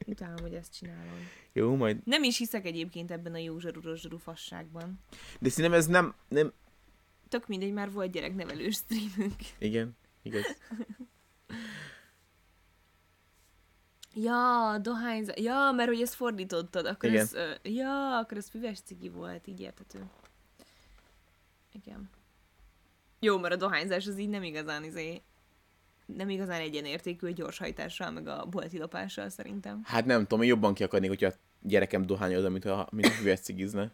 Utálom, hogy ezt csinálom. Jó, majd. Nem is hiszek egyébként ebben a jó zsarú, rossz zsarú fasságban. De szerintem ez nem, nem, Tök mindegy, már volt gyereknevelős streamünk. igen, igaz. Ja, dohányzás. Ja, mert hogy ezt fordítottad. Akkor Igen. ez, ö, ja, akkor ez füves cigi volt, így értető. Igen. Jó, mert a dohányzás az így nem igazán izé, nem igazán egyenértékű a gyorshajtással, meg a bolti lopással szerintem. Hát nem tudom, én jobban ki akarnék, hogyha a gyerekem dohányozza, mint a, mint a füves cigizne.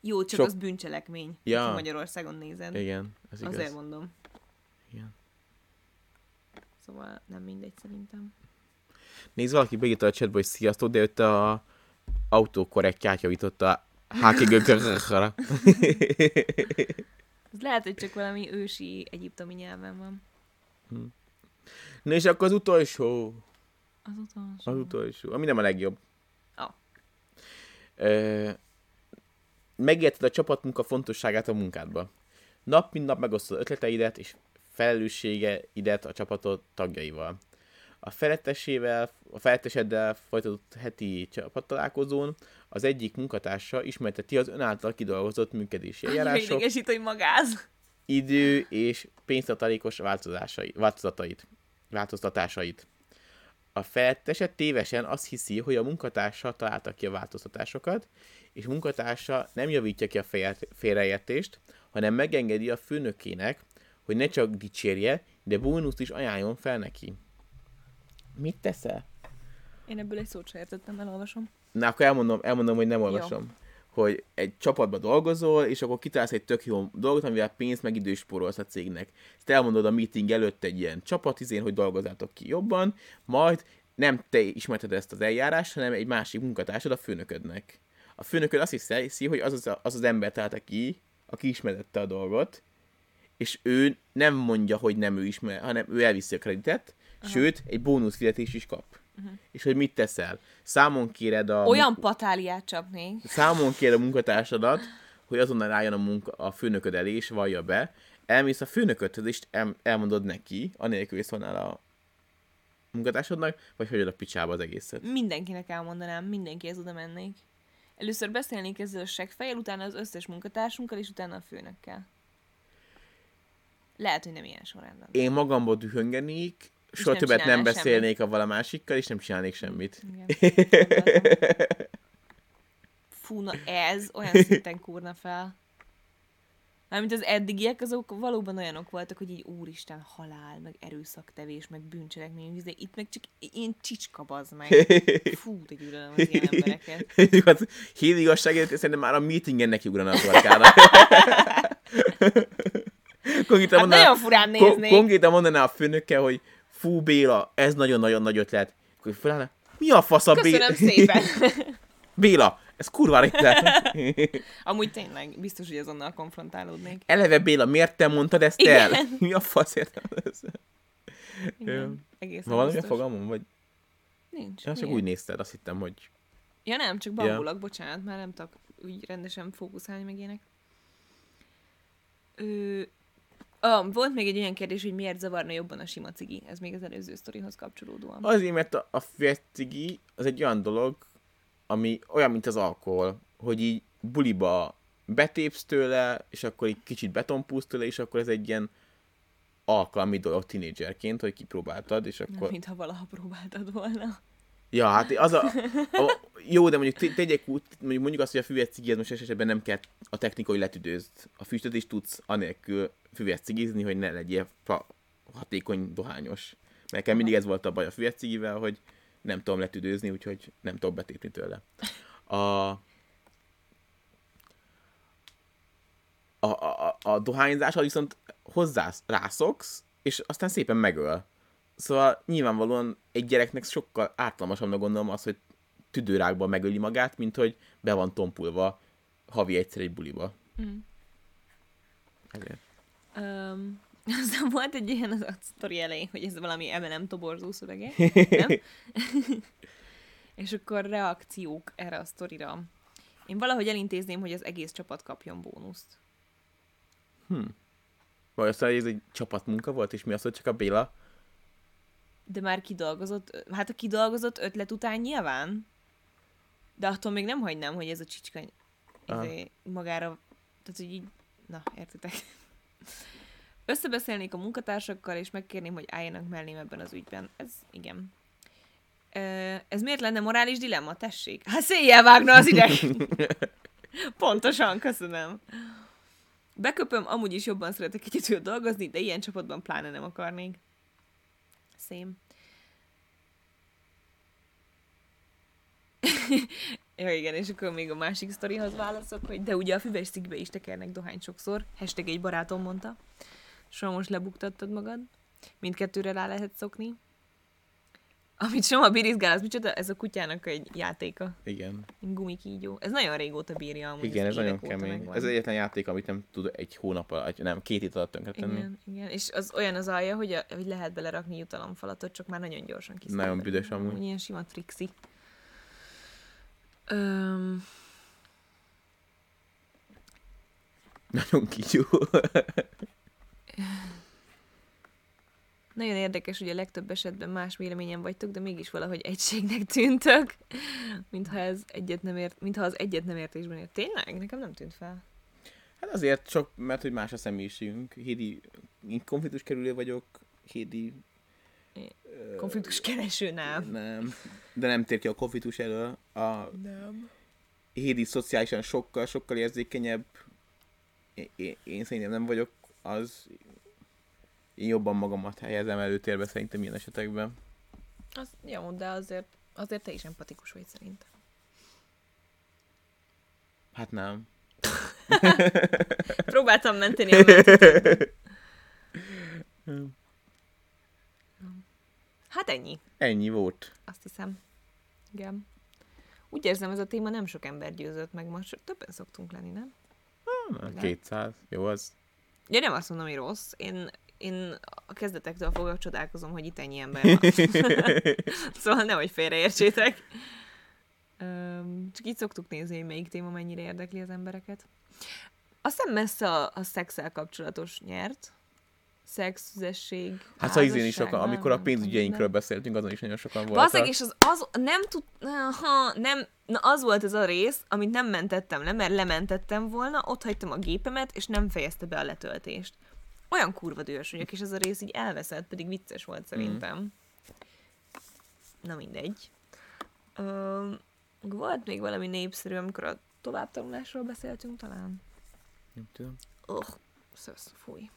Jó, csak Sok- az bűncselekmény, Ja. ha Magyarországon nézed. Igen, ez igaz. Azért mondom. Szóval nem mindegy szerintem. Nézd, valaki beírta a chatba, hogy sziasztok, de ott a autókorrektját javította a hákigögörre. Ez lehet, hogy csak valami ősi egyiptomi nyelven van. Na és akkor az utolsó. Az utolsó. Az utolsó. Ami nem a legjobb. Ah. Ö, megérted a csapatmunka fontosságát a munkádba. Nap mint nap megosztod ötleteidet és felelősségeidet a csapatot tagjaival. A felettesével, a feletteseddel folytatott heti csapattalálkozón az egyik munkatársa ismerteti az ön által kidolgozott működési eljárások, idegesít, hogy magáz. idő és pénztartalékos változásai, változatait, változtatásait. A feltese tévesen azt hiszi, hogy a munkatársa találta ki a változtatásokat, és munkatársa nem javítja ki a félreértést, hanem megengedi a főnökének, hogy ne csak dicsérje, de bónuszt is ajánljon fel neki. Mit teszel? Én ebből egy szót sem értettem, elolvasom. Na, akkor elmondom, elmondom hogy nem olvasom. Hogy egy csapatban dolgozol, és akkor kitalálsz egy tök jó dolgot, amivel pénzt meg időt spórolsz a cégnek. Ezt elmondod a meeting előtt egy ilyen csapatizén, hogy dolgozzátok ki jobban, majd nem te ismerted ezt az eljárást, hanem egy másik munkatársad a főnöködnek. A főnököd azt hiszi, hogy az az, az, az ember találta ki, aki ismertette a dolgot, és ő nem mondja, hogy nem ő ismer, hanem ő elviszi a kreditet, Aha. sőt, egy bónusz fizetés is kap. Uh-huh. És hogy mit teszel? Számon kéred a... Olyan patáliát csapnék. Számon kér a munkatársadat, hogy azonnal álljon a, munka, a főnököd elé, és vallja be. Elmész a főnöködhöz, és el, elmondod neki, anélkül, hogy szólnál a munkatársadnak, vagy hagyod a picsába az egészet. Mindenkinek elmondanám, mindenkihez oda mennék. Először beszélnék ezzel a segfejel, utána az összes munkatársunkkal, és utána a főnökkel. Lehet, hogy nem ilyen sorrendben. Én magamból dühöngenék, soha nem többet nem csinálnál beszélnék a valamásikkal, és nem csinálnék semmit. Igen. Fú, na ez olyan szinten kúrna fel. Mármint az eddigiek, azok valóban olyanok voltak, hogy így úristen, halál, meg erőszaktevés, meg bűncselekmény, de itt meg csak én csicska bazd meg. Fú, de gyűlölöm az ilyen embereket. hát, híd igazságért, szerintem már a meetingen neki ugrana a. konkrétan, Hát mondaná, nagyon furán néznék. konkrétan mondaná a főnöke, hogy fú Béla, ez nagyon-nagyon nagy ötlet. Akkor felállna, mi a fasz a Béla? Köszönöm szépen. Béla, ez kurva ötlet. Amúgy tényleg, biztos, hogy azonnal konfrontálódnék. Eleve Béla, miért te mondtad ezt el? Igen. Mi a fasz értem ez? Igen, egészen Van valami a fogalmam? Vagy Nincs. ja, csak úgy nézted, azt hittem, hogy Ja nem, csak bambulok, bocsánat, már nem tudok úgy rendesen fókuszálni meg ilyenek. Ö, ah, volt még egy olyan kérdés, hogy miért zavarna jobban a sima cigi. Ez még az előző sztorihoz kapcsolódóan. Azért, mert a, a fesztigi az egy olyan dolog, ami olyan, mint az alkohol, hogy így buliba betépsz tőle, és akkor egy kicsit betonpúsz tőle, és akkor ez egy ilyen alkalmi dolog tinédzserként, hogy kipróbáltad, és Nem, akkor... mintha valaha próbáltad volna. Ja, hát az a, a jó, de mondjuk te- tegyek úgy, mondjuk, mondjuk azt, hogy a füves cigi, az most esetben nem kell a technikai letüdőzd. A füstöt is tudsz anélkül füves cigizni, hogy ne legyél fa, hatékony dohányos. Mert nekem mindig ez volt a baj a füves cigivel, hogy nem tudom letüdőzni, úgyhogy nem tudok betépni tőle. A, a, a, a, dohányzáshoz viszont hozzá rászoksz, és aztán szépen megöl. Szóval nyilvánvalóan egy gyereknek sokkal ártalmasabbnak gondolom az, hogy tüdőrákban megöli magát, mint hogy be van tompulva havi egyszer egy buliba. Mm. Ezért. Um, aztán volt egy ilyen az a sztori elején, hogy ez valami M&M toborzó szövege, nem? És akkor reakciók erre a sztorira. Én valahogy elintézném, hogy az egész csapat kapjon bónuszt. Vagy azt mondja, hogy ez egy csapatmunka volt, és mi az, hogy csak a Béla? De már kidolgozott, hát a kidolgozott ötlet után nyilván. De attól még nem hagynám, hogy ez a csicska Aha. izé, magára, tehát hogy így, na, értitek. Összebeszélnék a munkatársakkal, és megkérném, hogy álljanak mellém ebben az ügyben. Ez, igen. Ö, Ez miért lenne morális dilemma? Tessék. Hát széjjel vágna az ideg. Pontosan, köszönöm. Beköpöm, amúgy is jobban szeretek egyedül dolgozni, de ilyen csapatban pláne nem akarnék. Szém. ja, igen, és akkor még a másik sztorihoz válaszok, hogy de ugye a füves cikkbe is tekernek dohány sokszor. Hashtag egy barátom mondta. Soha most lebuktattad magad. Mindkettőre rá lehet szokni. Amit Soma birizgál, az micsoda? Ez a kutyának egy játéka. Igen. Gumikígyó. Ez nagyon régóta bírja amúgy. Igen, ez nagyon kemény. megvan. Ez egyetlen játék, amit nem tud egy hónap alatt, nem, két hét alatt tönkretenni. Igen, igen. És az olyan az alja, hogy, a, hogy lehet belerakni jutalomfalatot, csak már nagyon gyorsan kiszabad. Nagyon büdös amúgy. Úgy ilyen sima trixi. Öm, Nagyon kicsú. nagyon érdekes, hogy a legtöbb esetben más véleményen vagytok, de mégis valahogy egységnek tűntök. Mintha ez egyet nem ért, mintha az egyet nem értésben ért. Tényleg? Nekem nem tűnt fel. Hát azért csak, mert hogy más a személyiségünk. Hédi, én konfliktus kerülő vagyok, Hédi... Konfliktus kereső nem. Nem. De nem tér ki a konfliktus elől. A Nem. Hédi szociálisan sokkal, sokkal érzékenyebb. Én, én, én szerintem nem vagyok az. Én jobban magamat helyezem előtérbe szerintem ilyen esetekben. Az, jó, de azért, azért te is empatikus vagy szerintem. Hát nem. Próbáltam menteni a. Hát ennyi, Ennyi volt. azt hiszem. Igen. Úgy érzem, ez a téma nem sok ember győzött meg, most többen szoktunk lenni, nem? Nem. 200. Jó az. Ja, nem azt mondom, hogy rossz. Én, én a kezdetektől fogva csodálkozom, hogy itt ennyi ember van. szóval nehogy félreértsétek. Csak így szoktuk nézni, hogy melyik téma mennyire érdekli az embereket. Azt hiszem messze a, a szexel kapcsolatos nyert. Szex, üzesség, Hát szóval izén is sokan, amikor a pénzügyeinkről beszéltünk, azon is nagyon sokan voltak. és az, az nem tud, ha, nem, na az volt ez a rész, amit nem mentettem le, mert lementettem volna, ott hagytam a gépemet, és nem fejezte be a letöltést. Olyan kurva dühös vagyok, és ez a rész így elveszett, pedig vicces volt szerintem. Mm. Na mindegy. Ö, volt még valami népszerű, amikor a továbbtanulásról beszéltünk talán? Nem tudom. Oh, szösz, fúj.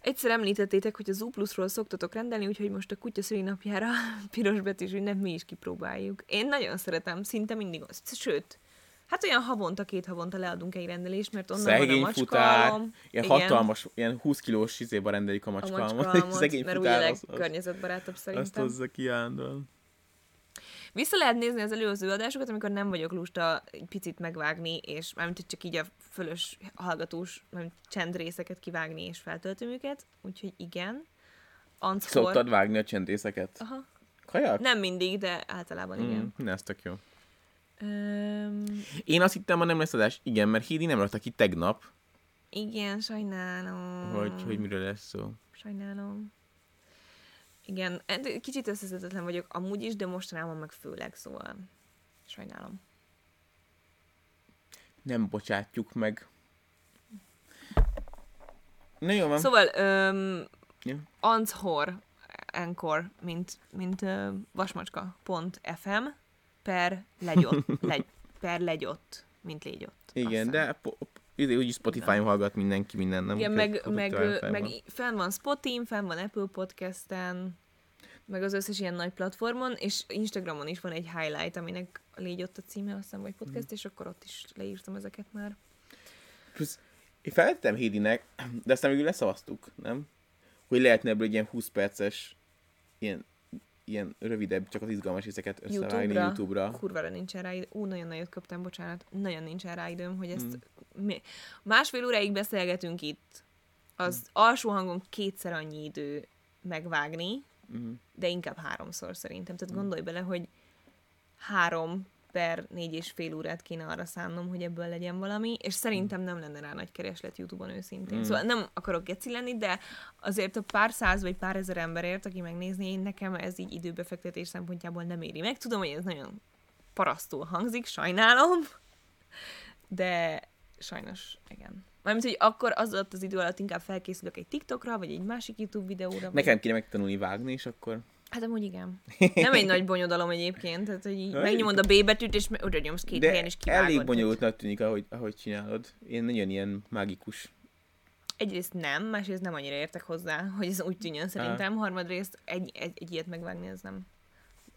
Egyszer említettétek, hogy az Zuplusról szoktatok rendelni, úgyhogy most a kutya szülinapjára piros betűs ünnep mi is kipróbáljuk. Én nagyon szeretem, szinte mindig az. Sőt, hát olyan havonta, két havonta leadunk egy rendelést, mert onnan Szegény van a macskalom. Ilyen Igen, hatalmas, ilyen 20 kilós izéba rendeljük a macskalmot, Szegény mert ugye futár, az, az, legkörnyezetbarátabb azt szerintem. hozza ki állandóan. Vissza lehet nézni az előző adásokat, amikor nem vagyok lusta egy picit megvágni, és mármint csak így a fölös hallgatós, mármint csendrészeket kivágni és feltöltöm őket, úgyhogy igen. Anckor... Szoktad vágni a csendészeket? Aha. Kajak? Nem mindig, de általában igen. Mm, ez tök jó. Um, Én azt hittem, ma nem lesz adás. Igen, mert Hédi nem rakta ki tegnap, igen, sajnálom. hogy, hogy miről lesz szó. Sajnálom. Igen, de kicsit összeszedetlen vagyok amúgy is, de mostanában meg főleg, szóval sajnálom. nem bocsátjuk meg. Na jó van. Szóval, um, Ja. Anchor, Anchor, mint, mint uh, vasmacska.fm per legyott, legy, per legyott, mint légyott. Igen, Azt de po- úgyis Spotify-on hallgat mindenki minden, nem? Igen, meg, meg, meg fenn van Spotin, fenn van Apple Podcasten, meg az összes ilyen nagy platformon, és Instagramon is van egy highlight, aminek légy ott a címe, azt hiszem, vagy podcast, és akkor ott is leírtam ezeket már. Plusz, én feltettem Hédinek, de aztán végül leszavaztuk, nem? Hogy lehetne ebből egy ilyen 20 perces, ilyen, ilyen rövidebb, csak az izgalmas részeket összevágni YouTube-ra, YouTube-ra. kurvára nincsen rá idő. Ú, nagyon nagyot köptem, bocsánat. Nagyon nincsen rá időm, hogy ezt... Hmm. Mi... Másfél óráig beszélgetünk itt. Az alsó hangon kétszer annyi idő megvágni, Mhm. de inkább háromszor szerintem. Tehát gondolj bele, hogy három per négy és fél órát kéne arra szánnom, hogy ebből legyen valami, és szerintem nem lenne rá nagy kereslet YouTube-on őszintén. Mm. Szóval nem akarok geci lenni, de azért a pár száz vagy pár ezer emberért, aki megnézni, nekem ez így időbefektetés szempontjából nem éri meg. Tudom, hogy ez nagyon parasztul hangzik, sajnálom, de sajnos, igen. Mármint, hogy akkor az alatt az idő alatt inkább felkészülök egy TikTokra, vagy egy másik YouTube videóra. vagy- Nekem kéne megtanulni vágni, és akkor... Hát amúgy igen. Nem egy nagy bonyodalom egyébként, tehát hogy így megnyomod a B betűt, és oda nyomsz két De helyen, és kivágod. elég bonyolultnak tűnik, ahogy, ahogy csinálod. Én nagyon ilyen mágikus. Egyrészt nem, másrészt nem annyira értek hozzá, hogy ez úgy tűnjön szerintem. Harmadrészt egy, egy, egy ilyet megvágni, ez nem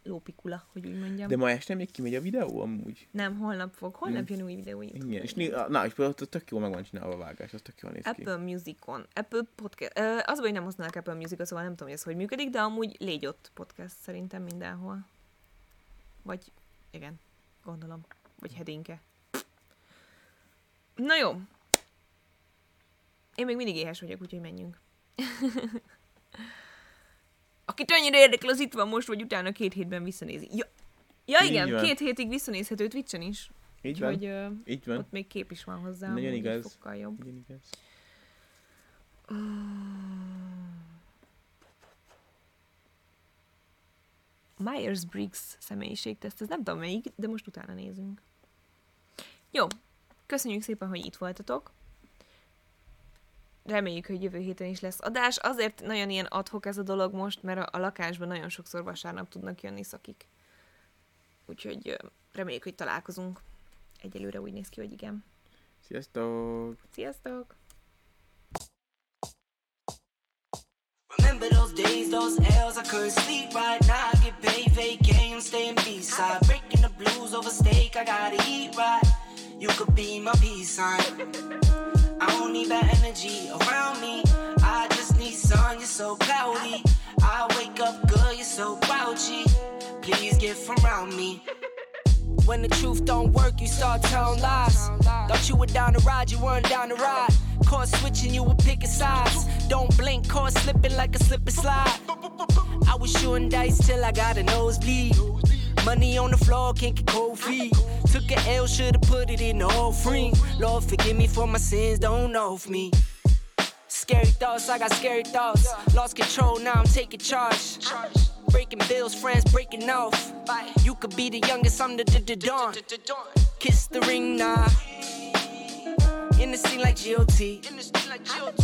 lópikula, hogy úgy mondjam. De ma este még kimegy a videó amúgy. Nem, holnap fog. Holnap Mm. jön új videó YouTube. Igen, és na, és például tök jól meg van csinálva a vágás, az tök jól néz ki. Apple Musicon, Apple Podcast, az, hogy nem használnak Apple Musicot, szóval nem tudom, hogy ez hogy működik, de amúgy légy ott podcast szerintem mindenhol. Vagy, igen, gondolom. Vagy hedénke. Na jó. Én még mindig éhes vagyok, úgyhogy menjünk. Akit annyira érdekel, az itt van most, vagy utána két hétben visszanézi. Ja, ja Így igen, van. két hétig visszanézhető Twitchen is. Így van, Úgyhogy uh, így van. ott még kép is van hozzá. Nagyon igaz. Sokkal jobb. Igen, igaz. Myers-Briggs személyiségteszt, ez nem tudom melyik, de most utána nézünk. Jó, köszönjük szépen, hogy itt voltatok. Reméljük, hogy jövő héten is lesz adás. Azért nagyon ilyen adhok ez a dolog most, mert a, a lakásban nagyon sokszor vasárnap tudnak jönni szakik. Úgyhogy reméljük, hogy találkozunk. Egyelőre úgy néz ki, hogy igen. Sziasztok! Sziasztok! Remember those days, those L's, I couldn't sleep right now. I get paid, vacay, I'm staying B-side. Breaking the blues over steak, I gotta eat right. You could be my peace sign. Don't need bad energy around me. I just need sun, you're so cloudy. I wake up good, you're so grouchy. Please get from around me. When the truth don't work, you start telling lies. Thought you were down to ride, you weren't down to ride. Caught switching, you were picking sides. Don't blink, caught slipping like a slip and slide. I was shooting dice till I got a nosebleed. Money on the floor, can't get cold feet. Took a L, should've put it in the offering. Lord, forgive me for my sins, don't know of me. Scary thoughts, I got scary thoughts. Lost control, now I'm taking charge. Breaking bills, friends breaking off. You could be the youngest, I'm the the- the dawn. Kiss the ring, nah. In the scene like GOT.